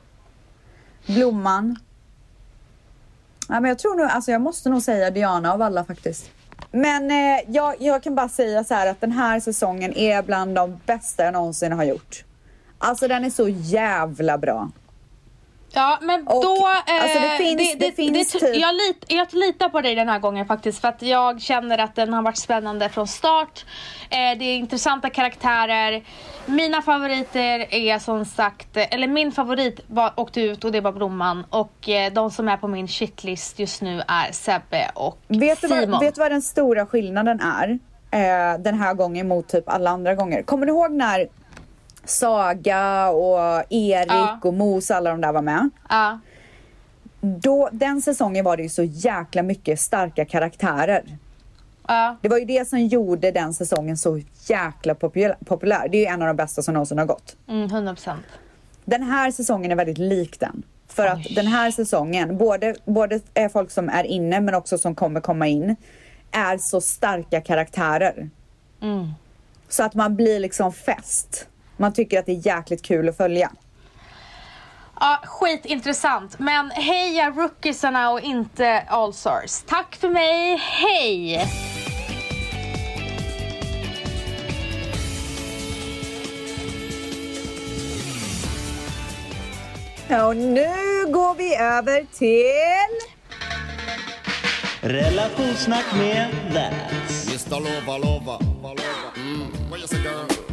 Blomman. Ja, men jag tror nog, alltså jag måste nog säga Diana av alla faktiskt. Men eh, jag, jag kan bara säga så här att den här säsongen är bland de bästa jag någonsin har gjort. Alltså den är så jävla bra. Ja men Och, då... alltså, det finns- det finns ty- typ- jag, lit, jag litar på dig den här gången faktiskt för att jag känner att den har varit spännande från start. Eh, det är intressanta karaktärer. Mina favoriter är som sagt, eller min favorit var, åkte ut och det var Blomman och eh, de som är på min shitlist just nu är Sebbe och Vet du, Simon. vad, vet du vad den stora skillnaden är? Eh, den här gången mot typ alla andra gånger. Kommer du ihåg när Saga och Erik Ja. och Mos, alla de där var med. Ja. Då, den säsongen var det ju så jäkla mycket starka karaktärer. Ja. Det var ju det som gjorde den säsongen så jäkla populär. populär. Det är ju en av de bästa som någonsin har gått. Mm, 100 procent. Den här säsongen är väldigt lik den. För att den här säsongen, både, både är folk som är inne men också som kommer komma in, är så starka karaktärer. Så att man blir liksom fäst. Man tycker att det är jäkligt kul att följa. Ja, skitintressant. Men heja rookiesarna och inte allstars. Tack för mig, hej! Och nu går vi över till... Relationssnack med Vans. Mr. Lover, lover. Mm.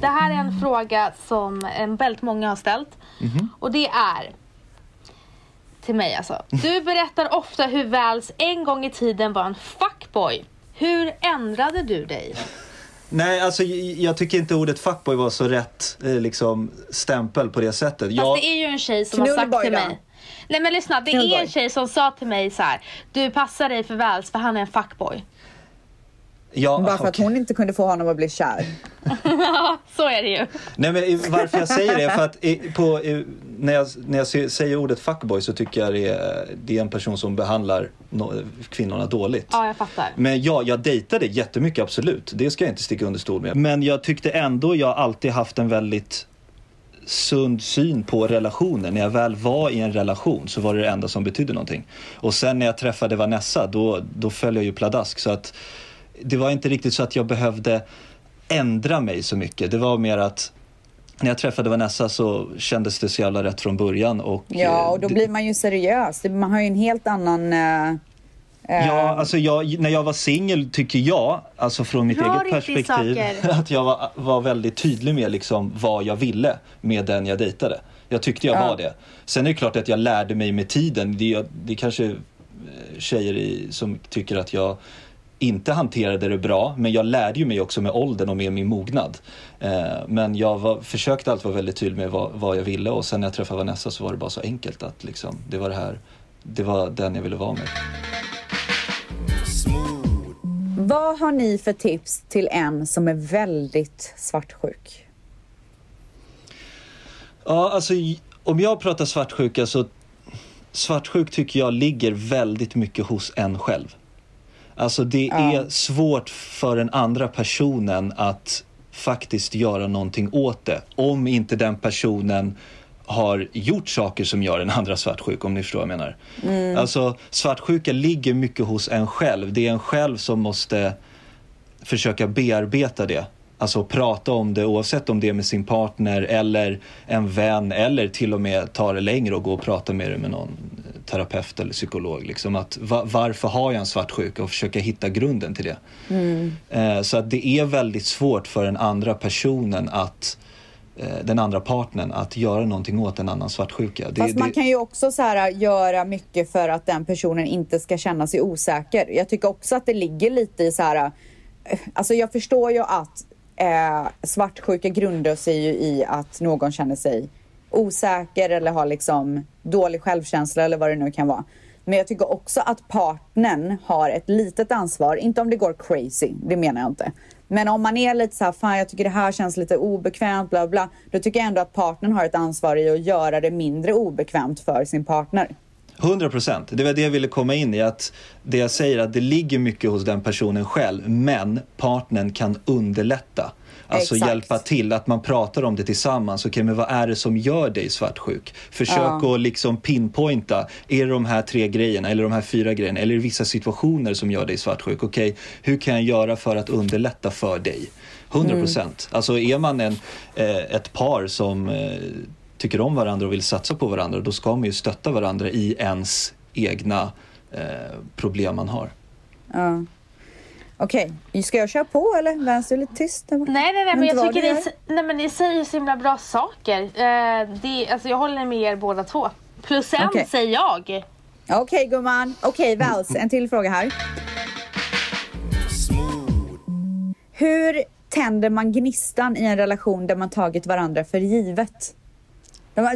Det här är en fråga som väldigt många har ställt. Och det är till mig alltså. Du berättar ofta hur Vals en gång i tiden var en fuckboy. Hur ändrade du dig? Nej, alltså jag tycker inte ordet fuckboy var så rätt eh, liksom, stämpel på det sättet. Fast Jag, det är ju en tjej som har sagt till då? mig. Nej men lyssna, det Knullboy. är en tjej som sa till mig så här. Du passar dig för Vals för han är en fuckboy. Ja, Bara för att okej. hon inte kunde få honom att bli kär. Ja, så är det ju. Nej, men varför jag säger det är för att i, på, i, när, jag, när jag säger ordet fuckboy så tycker jag det är, det är en person som behandlar no, kvinnorna dåligt. Ja, jag fattar. Men ja, jag dejtade jättemycket absolut. Det ska jag inte sticka under stol med. Men jag tyckte ändå jag alltid haft en väldigt sund syn på relationer. När jag väl var i en relation så var det det enda som betydde någonting. Och sen när jag träffade Vanessa då, då föll jag ju pladask. Så att det var inte riktigt så att jag behövde ändra mig så mycket. Det var mer att när jag träffade Vanessa så kändes det så jävla rätt från början. Och, Ja, eh, och då det- blir man ju seriös. Man har ju en helt annan... eh, Ja, alltså jag, när jag var singel tycker jag, alltså från mitt eget perspektiv, saker. att jag var, var väldigt tydlig med liksom vad jag ville med den jag dejtade. Jag tyckte jag Ja. var det. Sen är det klart att jag lärde mig med tiden. Det, är- det är kanske tjejer i, som tycker att jag inte hanterade det bra, men jag lärde ju mig också med åldern och med min mognad. Eh, men jag var, försökte alltid vara väldigt tydlig med vad, vad jag ville och sen när jag träffade Vanessa så var det bara så enkelt att liksom, det var det här, det var den jag ville vara med. Vad har ni för tips till en som är väldigt svartsjuk? Ja, alltså om jag pratar svartsjuka så svartsjuk tycker jag ligger väldigt mycket hos en själv. Alltså det är svårt för den andra personen att faktiskt göra någonting åt det. Om inte den personen har gjort saker som gör den andra svartsjuk, om ni förstår vad jag menar. Alltså svartsjuka ligger mycket hos en själv. Det är en själv som måste försöka bearbeta det. Alltså prata om det oavsett om det är med sin partner eller en vän eller till och med ta det längre och gå och prata med det med någon terapeut eller psykolog. Liksom att, va, varför har jag en svartsjuka och försöka hitta grunden till det. Eh, så att det är väldigt svårt för den andra personen att eh, den andra partnern att göra någonting åt en annan svartsjuka. Det, Fast man det- kan ju också så här, göra mycket för att den personen inte ska känna sig osäker. Jag tycker också att det ligger lite i så här... eh, Alltså jag förstår ju att eh, svartsjuka grundar sig ju i att någon känner sig osäker eller har liksom dålig självkänsla eller vad det nu kan vara. Men jag tycker också att partnern har ett litet ansvar, inte om det går crazy, det menar jag inte. Men om man är lite så här, fan jag tycker det här känns lite obekvämt, bla bla, då tycker jag ändå att partnern har ett ansvar i att göra det mindre obekvämt för sin partner. 100 procent. Det var det jag ville komma in i. att Det jag säger att det ligger mycket hos den personen själv men partnern kan underlätta. Alltså Exakt. hjälpa till, att man pratar om det tillsammans. Okej, men vad är det som gör dig svartsjuk? Försök Ja. att liksom pinpointa. Är det de här tre grejerna eller de här fyra grejerna? Eller är det vissa situationer som gör dig svartsjuk? Okej, hur kan jag göra för att underlätta för dig? 100 procent. Alltså är man en, eh, ett par som eh, tycker om varandra och vill satsa på varandra, då ska man ju stötta varandra i ens egna eh, problem man har. Ja. Okej, ska jag köra på eller? Vänster är lite tyst. där borta. Nej, nej, nej, men jag tycker ni, nej, men ni säger så himla bra saker. Eh, det, alltså, jag håller med er båda två. Plus en Okej. säger jag. Okej gumman. Okej Vals, en till fråga här. Hur tänder man gnistan i en relation där man tagit varandra för givet?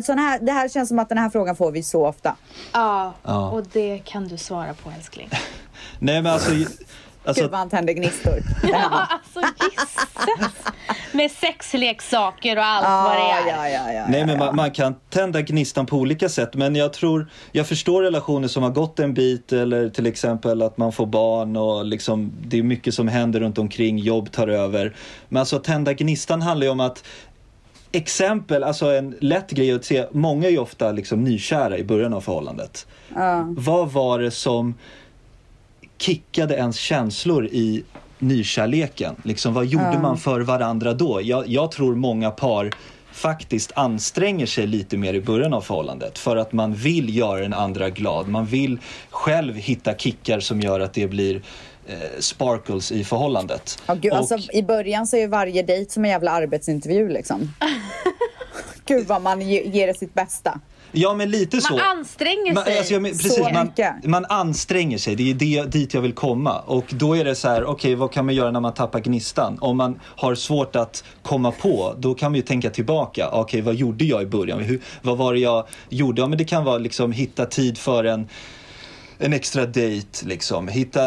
Sån här, det här känns som att den här frågan får vi så ofta. Ja, Ja. och det kan du svara på älskling. Nej men alltså, Gud alltså vad han tänder gnistor. Ja, alltså gisses! Med sexleksaker och allt vad det är. ja, ja, ja, Nej men man, man kan tända gnistan på olika sätt men jag tror, jag förstår relationer som har gått en bit eller till exempel att man får barn och liksom det är mycket som händer runt omkring, jobb tar över. Men alltså tända gnistan handlar ju om att Exempel, alltså en lätt grej att se, många är ju ofta liksom nykära i början av förhållandet. Vad var det som kickade ens känslor i nykärleken? Liksom, vad gjorde man för varandra då? Jag, jag tror många par faktiskt anstränger sig lite mer i början av förhållandet för att man vill göra den andra glad. Man vill själv hitta kickar som gör att det blir eh, sparkles i förhållandet. Ja, gud, Och- alltså, I början så är ju varje dejt som en jävla arbetsintervju liksom. Gud vad man ge- ger det sitt bästa. Ja men lite så. Man anstränger Man, sig. alltså, jag men, precis, så man, mycket. man anstränger sig, det är det, dit jag vill komma. Och då är det så här, okej vad kan man göra när man tappar gnistan? Om man har svårt att komma på, då kan man ju tänka tillbaka. Okej vad gjorde jag i början? Hur, vad var det jag gjorde? Ja men det kan vara liksom hitta tid för en en extra dejt liksom. Hitta,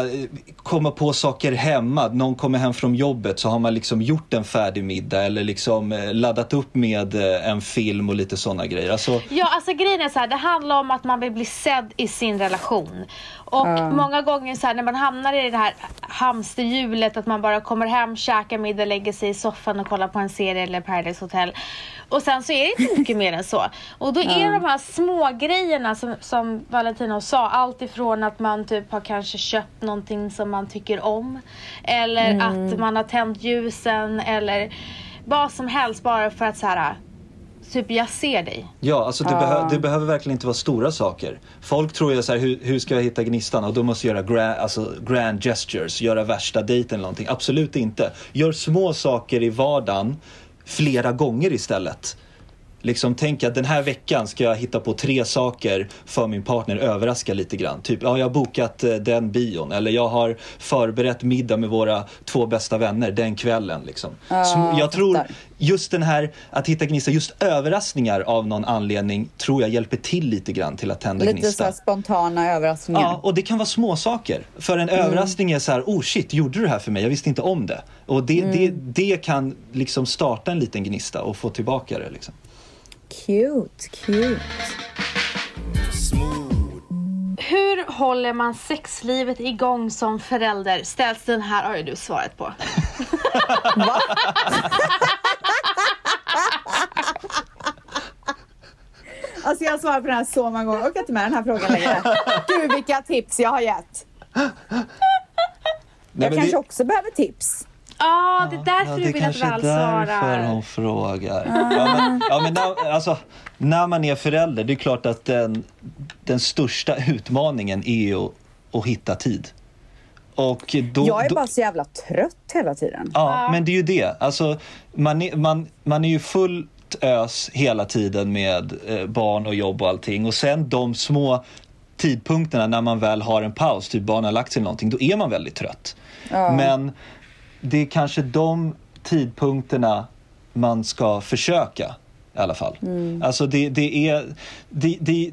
komma på saker hemma. Någon kommer hem från jobbet så har man liksom gjort en färdig middag eller liksom eh, laddat upp med eh, en film och lite sådana grejer. Alltså, Ja, alltså grejen är så här, det handlar om att man vill bli sedd i sin relation. Och många gånger så här, när man hamnar i det här hamsterhjulet, att man bara kommer hem, käkar middag, lägger sig i soffan och kollar på en serie eller Paradise Hotel. Och sen så är det inte mycket mer än så. Och då är det de här små grejerna som, som Valentino sa, allt ifrån att man typ har kanske köpt någonting som man tycker om. Eller att man har tänt ljusen eller vad som helst bara för att så här Typ jag ser dig. Ja, alltså det, behö- det behöver verkligen inte vara stora saker. Folk tror ju så här, hur, hur ska jag hitta gnistan? Och då måste jag göra gra- alltså, grand gestures, göra värsta dejten eller någonting. Absolut inte. Gör små saker i vardagen flera gånger istället. Liksom tänk att den här veckan ska jag hitta på tre saker för min partner, överraska lite grann. Typ, ja jag har bokat eh, den bion eller jag har förberett middag med våra två bästa vänner den kvällen. Liksom. Sm- jag tror just den här att hitta gnista, just överraskningar av någon anledning tror jag hjälper till lite grann till att tända Lite så gnista. här spontana överraskningar. Ja, och det kan vara små saker. För en överraskning är så här, oh shit, gjorde du det här för mig? Jag visste inte om det. Och det, det, det kan liksom starta en liten gnista och få tillbaka det. Liksom. Cute, cute. Smooth. Hur håller man sexlivet igång som förälder? Ställs den här har ju du svaret på. Alltså jag har svarat på den här så många gånger. Jag orkar inte med den här frågan längre. Gud vilka tips jag har gett. Jag Nej, men kanske det- också behöver tips. Ja, det är därför Ja, du det vill att kanske är Val därför svarar. hon frågar. Ja, men, ja, men när, alltså, när man är förälder, det är klart att den, den största utmaningen är att, att hitta tid. Och då, Jag är bara så jävla trött hela tiden. Ja, men det är ju det. Alltså, man, är, man, man är ju fullt ös hela tiden med eh, barn och jobb och allting. Och sen de små tidpunkterna när man väl har en paus, typ barnen har lagt sig eller någonting, då är man väldigt trött. Men det är kanske de tidpunkterna man ska försöka i alla fall. Alltså det, det är... Det, det,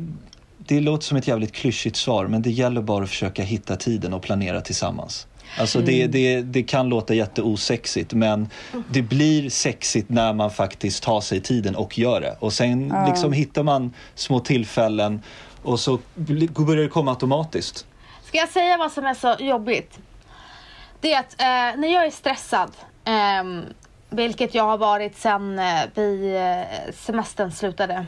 det låter som ett jävligt klyschigt svar men det gäller bara att försöka hitta tiden och planera tillsammans. Alltså det, det, det kan låta jätteosexigt men det blir sexigt när man faktiskt tar sig tiden och gör det. Och sen liksom hittar man små tillfällen och så börjar det komma automatiskt. Ska jag säga vad som är så jobbigt? Det är att eh, när jag är stressad, ehm, vilket jag har varit sen eh, vi, eh, semestern slutade.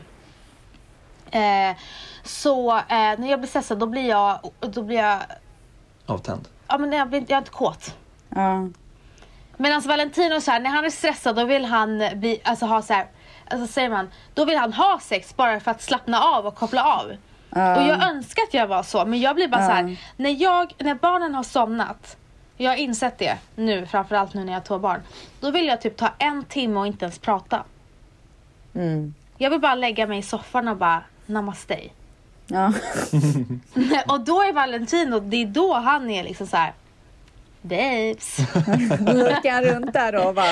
Eh, så eh, när jag blir stressad då blir jag, då blir jag, Avtänd. ja men jag, blir, jag är inte kåt. Ja. Medan Valentino så här, när han är stressad då vill han bli, alltså ha så här, alltså säger man, då vill han ha sex bara för att slappna av och koppla av. Och jag önskar att jag var så, men jag blir bara så här, när jag, när barnen har somnat, jag har insett det nu, framförallt nu när jag har två barn, då vill jag typ ta en timme och inte ens prata. Jag vill bara lägga mig i soffan och bara namaste. Ja. och då är Valentino, det är då han är liksom så här. Babes. Lukar han runt där och bara...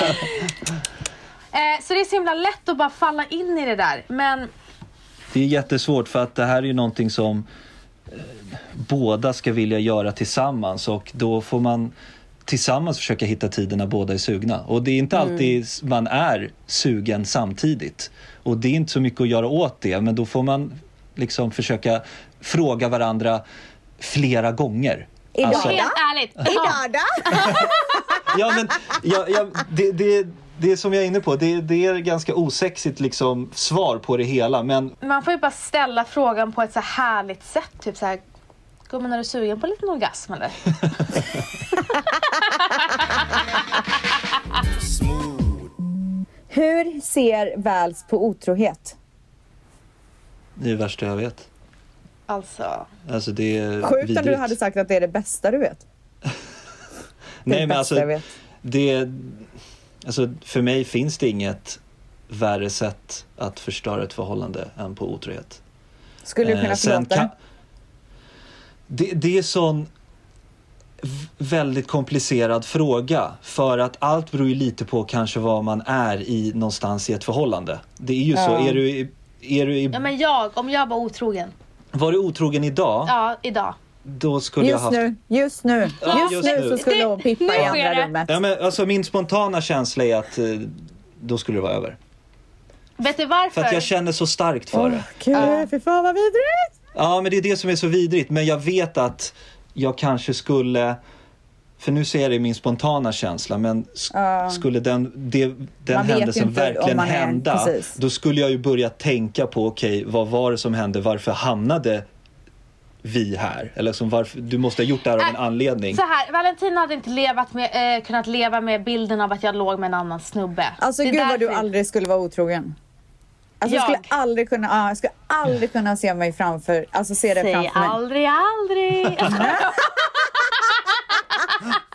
Eh, så det är så himla lätt att bara falla in i det där. Men Det är jättesvårt för att det här är ju någonting som båda ska vilja göra tillsammans och då får man tillsammans försöka hitta tiden när båda är sugna. Och det är inte alltid man är sugen samtidigt. Och det är inte så mycket att göra åt det men då får man liksom försöka fråga varandra flera gånger. Idag Alltså- helt ärligt. Idag då? Ja, men ja, ja, det, det, det är som jag är inne på, det, det är ganska osexigt liksom, svar på det hela. Men man får ju bara ställa frågan på ett så här härligt sätt. Typ så här. Gumman, är du sugen på en liten orgasm eller? Hur ser Vals på otrohet? det är det värsta jag vet. Alltså. Alltså det är Sjukt om du vidrigt. hade sagt att det är det bästa du vet. Det är Nej det men alltså, jag vet. det, alltså för mig finns det inget värre sätt att förstöra ett förhållande än på otrohet. Skulle du kunna Eh, sen förlåta kan- det? det? Är sån v- väldigt komplicerad fråga för att allt beror ju lite på kanske vad man är i någonstans i ett förhållande. Det är ju så, Ja. är du, i- är du i, Ja men jag, om jag var otrogen. var du otrogen idag, Ja, idag. Då skulle jag Just haft nu, just nu, Ja, just, just nu så skulle hon pippa nu i andra rummet. Ja, men alltså min spontana känsla är att eh, då skulle det vara över. Vet du varför? För att jag känner så starkt för Åh det. gud, fy fan vad vidrigt! Ja, men det är det som är så vidrigt. Men jag vet att jag kanske skulle, för nu ser jag det i min spontana känsla, men sk- Ja. skulle den, det, den händelsen verkligen är- hända, precis. då skulle jag ju börja tänka på, okej, vad var det som hände? Varför hamnade vi här? Eller som varför, du måste ha gjort det här av en Äh, anledning. Så här, Valentin hade inte levat med, eh, kunnat leva med bilden av att jag låg med en annan snubbe. Alltså Det gud vad du aldrig skulle vara otrogen. Alltså jag, Jag? skulle aldrig kunna, ja, jag skulle aldrig kunna se mig framför, alltså se det Säg framför mig. aldrig aldrig.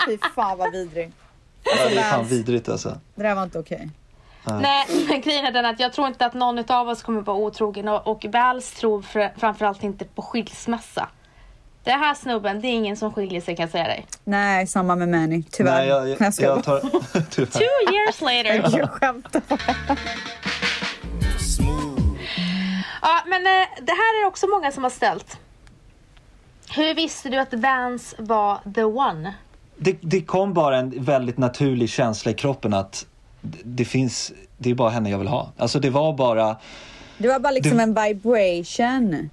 Fy fan vad vidrig. Det är fan Vans. vidrigt alltså. Det där var inte okej. Nej, men grejen är den att jag tror inte att någon av oss kommer vara otrogen och, och Vals tror fr- framförallt inte på skilsmässa. Det här snubben, det är ingen som skiljer sig kan jag säga dig. Nej, samma med Manny. Tyvärr. Nej, jag, jag, jag tar... Tyvärr. Two years later. Jag skämtar. Ja, men eh, det här är också många som har ställt. Hur visste du att Vans var the one? det, det kom bara en väldigt naturlig känsla i kroppen att det, finns, det är bara henne jag vill ha. Alltså det var bara, Det var bara liksom Det- en vibration.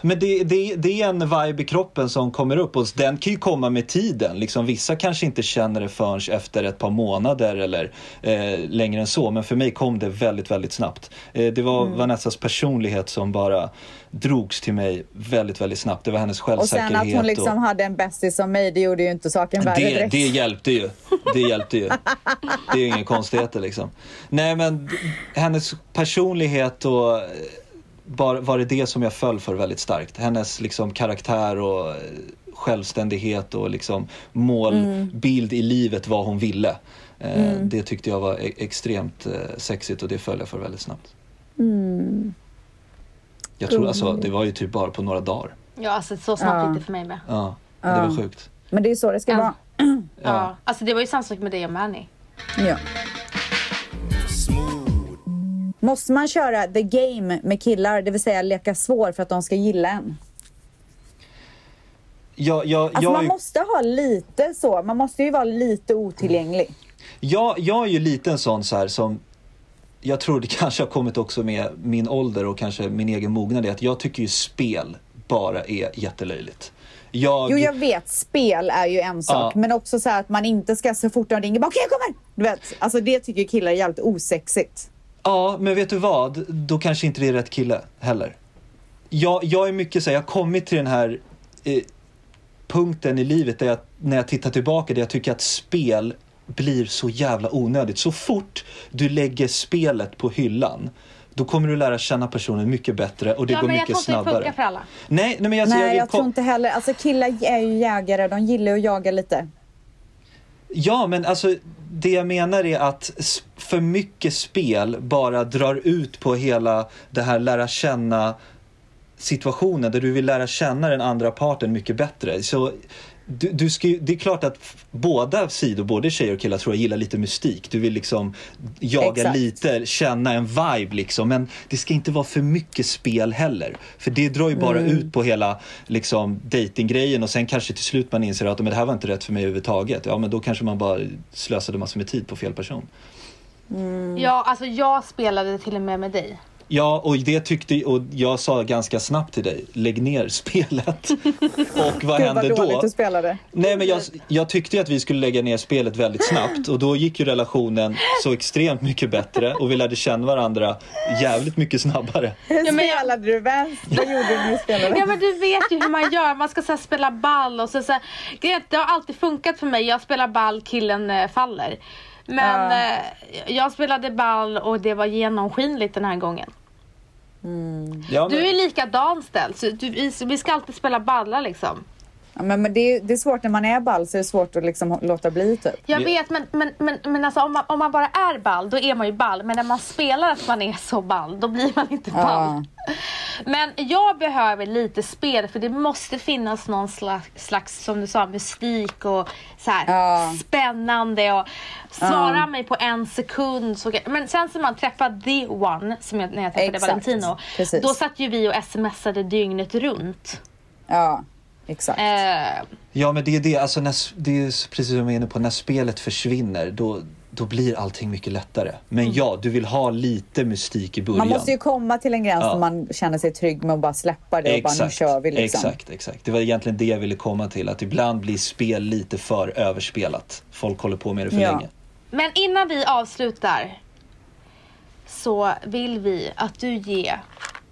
Men det, det, det är en vibe i kroppen som kommer upp och den kan ju komma med tiden. Liksom, vissa kanske inte känner det förrän efter ett par månader eller eh, längre än så. Men för mig kom det väldigt, väldigt snabbt. Eh, det var Vanessas personlighet som bara drogs till mig väldigt, väldigt snabbt. Det var hennes Och självsäkerhet. sen att hon liksom och... hade en bästis som mig, det gjorde ju inte saken värre Det, direkt. det hjälpte ju. Det hjälpte ju. Det är ju inga konstigheter liksom. Nej men hennes personlighet och bara, var det det som jag föll för väldigt starkt. Hennes liksom karaktär och eh, självständighet och liksom målbild i livet vad hon ville. Eh, Det tyckte jag var e- extremt eh, sexigt och det föll jag för väldigt snabbt. Jag tror alltså, det var ju typ bara på några dagar. Ja, alltså så snabbt Ja. gick det för mig med. Ja, det Ja. var sjukt. Men det är så det ska Ja. vara. Ja. Alltså det var ju samma sak med dig och Manny. Ja. Måste man köra the game med killar, det vill säga leka svår för att de ska gilla en? Jag, jag, Alltså jag, man måste ha lite så, man måste ju vara lite otillgänglig. Jag, jag är ju lite en sån så här som jag tror det kanske har kommit också med min ålder och kanske min egen mognad. är Att jag tycker ju spel bara är jättelöjligt. Jag, Jo jag vet, spel är ju en sak, Ja. men också så här att man inte ska så fort de ringer bara okej jag kommer! Du vet, alltså det tycker killar är jävligt osexigt. Ja, men vet du vad? Då kanske inte det är rätt kille heller. Jag, jag är mycket så här, jag har kommit till den här eh, punkten i livet där jag, när jag tittar tillbaka, där jag tycker att spel blir så jävla onödigt. Så fort du lägger spelet på hyllan, då kommer du lära känna personen mycket bättre och det ja, går men jag mycket tror inte det snabbare. funkar för alla. Nej, nej men alltså, Nej vill jag tror inte heller, alltså killar är ju jägare, de gillar att jaga lite. Ja, men alltså det jag menar är att för mycket spel bara drar ut på hela det här lära känna situationen där du vill lära känna den andra parten mycket bättre. Så du, du ska, det är klart att båda sidor, både tjejer och killar tror jag gillar lite mystik. Du vill liksom jaga Exakt. lite, känna en vibe liksom. Men det ska inte vara för mycket spel heller. För det drar ju bara Mm. ut på hela liksom, datinggrejen och sen kanske till slut man inser att men det här var inte rätt för mig överhuvudtaget. Ja men då kanske man bara slösade massor med tid på fel person. Ja, alltså jag spelade till och med med dig. Ja, och det tyckte och jag sa ganska snabbt till dig, lägg ner spelet. och vad Gud hände dåligt då? du spelade. Nej men jag, jag tyckte att vi skulle lägga ner spelet väldigt snabbt och då gick ju relationen så extremt mycket bättre och vi lärde känna varandra jävligt mycket snabbare. Hur Ja, men jag- spelade du vänster? Vad gjorde du spelade? Ja men du vet ju hur man gör, man ska så här, spela ball och så, så här, Det har alltid funkat för mig, jag spelar ball, killen eh, faller. Men Ja. eh, jag spelade ball och det var genomskinligt den här gången. Ja, Du men, är likadan ställd, så du, vi, vi ska alltid spela ballar liksom. Ja, men, men det, är, det är svårt när man är ball så är det svårt att liksom låta bli typ. Jag Ja. vet men, men, men, men alltså, om, man, om man bara är ball, då är man ju ball. Men när man spelar att man är så ball, då blir man inte ball. Men jag behöver lite spel för det måste finnas någon slags, slags som du sa, mystik och så här, Ja. spännande. Och svara mig på en sekund. Så, men sen som man träffade the one, som jag, när jag träffade Exakt. Valentino. Precis. Då satt ju vi och smsade dygnet runt. Ja, exakt. Eh, ja men det är det, alltså när, det är precis som jag var inne på, när spelet försvinner då, då blir allting mycket lättare. Men ja, du vill ha lite mystik i början. man måste ju komma till en gräns Ja. där man känner sig trygg med att bara släppa det och bara nu kör vi liksom. Exakt, exakt. Det var egentligen det jag ville komma till. Att ibland blir spel lite för överspelat. Folk håller på med det för Ja. länge. Men innan vi avslutar så vill vi att du ger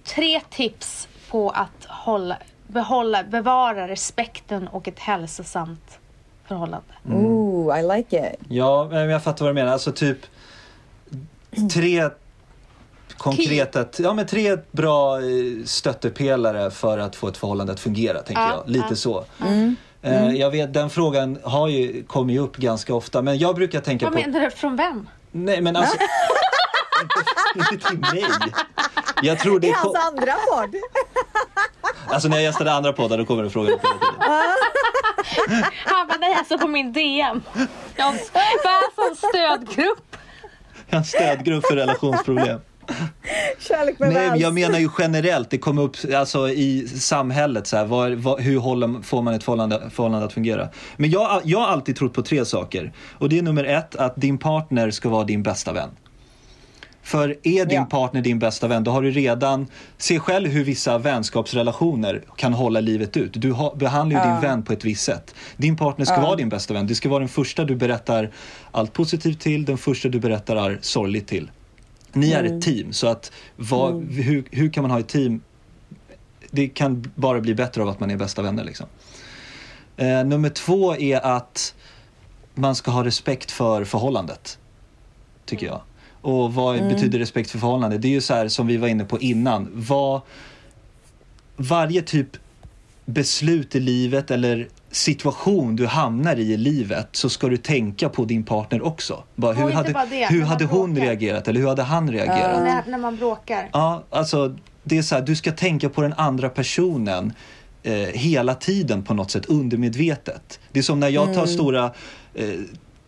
tre tips på att hålla, behålla, bevara respekten och ett hälsosamt förhållande. Ooh, I like it. Ja, men jag fattar vad du menar. Alltså typ tre konkreta, ja men tre bra eh, stöttepelare för att få ett förhållande att fungera, tänker Ja, jag. Lite ja. så. Mm. Eh, Jag vet, den frågan har ju, kommer ju upp ganska ofta, men jag brukar tänka Vad på... menar du? Från vem? Nej men alltså, inte, inte till mig. Jag tror det I är... hans andra podd. Alltså när jag gästade andra poddar då kommer det frågor upp. Han bara, nej alltså på min DM. Jag har bara en stödgrupp. En stödgrupp för relationsproblem. Kärlek med Nej, men jag menar ju generellt, det kommer upp alltså, i samhället, så här, vad, vad, hur håller, får man ett förhållande, förhållande att fungera? Men jag, jag har alltid trott på tre saker. Och det är nummer ett, att din partner ska vara din bästa vän. För är din Ja. partner din bästa vän, då har du redan... Se själv hur vissa vänskapsrelationer kan hålla livet ut. Du har, behandlar ju din vän på ett visst sätt. Din partner ska vara din bästa vän. Det ska vara den första du berättar allt positivt till, den första du berättar sorgligt till. Ni är ett team, så att vad, hur, hur kan man ha ett team? Det kan bara bli bättre av att man är bästa vänner. Liksom. Eh, nummer två är att man ska ha respekt för förhållandet, tycker jag. Och vad betyder respekt för förhållande? Det är ju så här som vi var inne på innan. Vad, varje typ beslut i livet eller situation du hamnar i i livet så ska du tänka på din partner också. Bara, hur hade, bara det, hur hade hon bråkar. reagerat eller hur hade han reagerat? När, när man bråkar. Ja, alltså det är så här, du ska tänka på den andra personen eh, hela tiden på något sätt undermedvetet. Det är som när jag tar stora eh,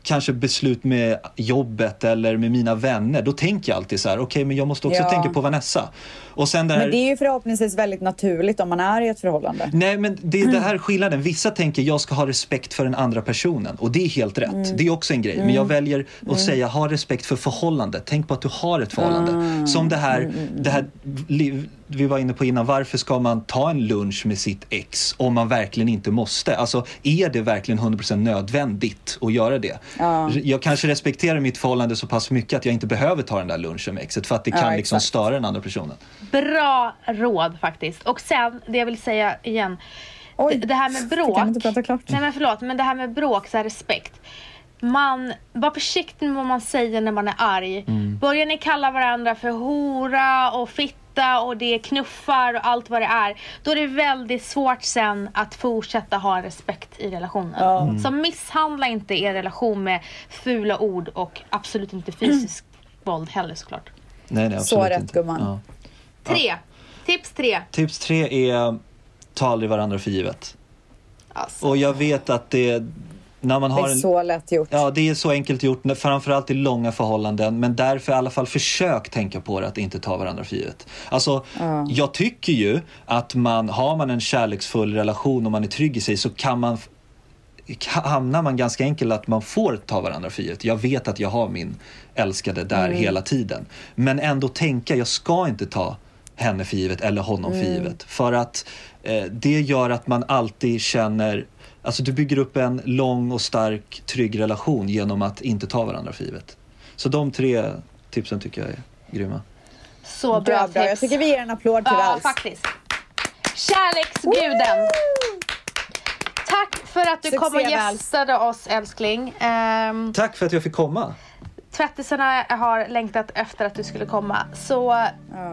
kanske beslut med jobbet eller med mina vänner. Då tänker jag alltid så här, okej men jag måste också Ja. tänka på Vanessa. Och sen det här, Men det är ju förhoppningsvis väldigt naturligt om man är i ett förhållande. Nej men det är det här skillnaden. Vissa tänker jag ska ha respekt för den andra personen och det är helt rätt. Mm. Det är också en grej. Men jag väljer att säga ha respekt för förhållandet. Tänk på att du har ett förhållande. Ah. Som det här, Mm, det här vi var inne på innan. Varför ska man ta en lunch med sitt ex om man verkligen inte måste? Alltså är det verkligen 100% nödvändigt att göra det? Ja. Jag kanske respekterar mitt förhållande så pass mycket att jag inte behöver ta den där lunchen med exet för att det Ja, kan liksom exakt. störa den andra personen. Bra råd faktiskt. Och sen, det jag vill säga igen. Oj, det, det här med jag bråk. kan inte prata klart. Nej men förlåt, men det här med bråk, så här respekt. Man, var försiktig med vad man säger när man är arg. Börjar ni kalla varandra för hora och fitta och det är knuffar och allt vad det är. Då är det väldigt svårt sen att fortsätta ha respekt i relationen. Så misshandla inte er relation med fula ord och absolut inte fysiskt våld heller såklart. Nej, nej, Så absolut rätt, inte. gumman. Ja. Tre. Tips tre. Tips tre är ta aldrig varandra för givet. Alltså. Och jag vet att det när man Det har är en, så lätt gjort. Ja, det är så enkelt gjort, framförallt i långa förhållanden. Men därför i alla fall försök tänka på det, att inte ta varandra för givet. Alltså, jag tycker ju att man, har man en kärleksfull relation och man är trygg i sig så kan man hamnar man ganska enkelt att man får ta varandra för givet. Jag vet att jag har min älskade där hela tiden. Men ändå tänka, jag ska inte ta henne för givet eller honom för givet. För att eh, det gör att man alltid känner Alltså du bygger upp en lång och stark, trygg relation genom att inte ta varandra för givet. Så de tre tipsen tycker jag är grymma. Så bra, Bra, bra. Jag tycker vi ger en applåd till Ja, Vals. faktiskt. Kärleksguden. Tack för att du Succé, kom och gästade oss älskling. Um, Tack för att jag fick komma. tvättisarna har längtat efter att du skulle komma. Så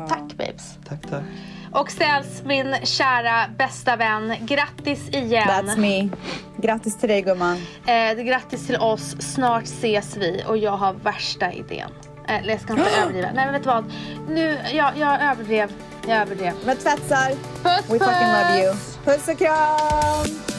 tack babes. Tack, tack. Och Ställs, min kära bästa vän, grattis igen. That's me. Grattis till dig gumman. Eh, grattis till oss, snart ses vi och jag har värsta idén. Eh, eller jag ska inte överdriva. Nej men vet du vad? Nu, jag, jag överdrev. Jag överdrev. Men tvättsar, Puss we fucking love you. puss! Puss och kram!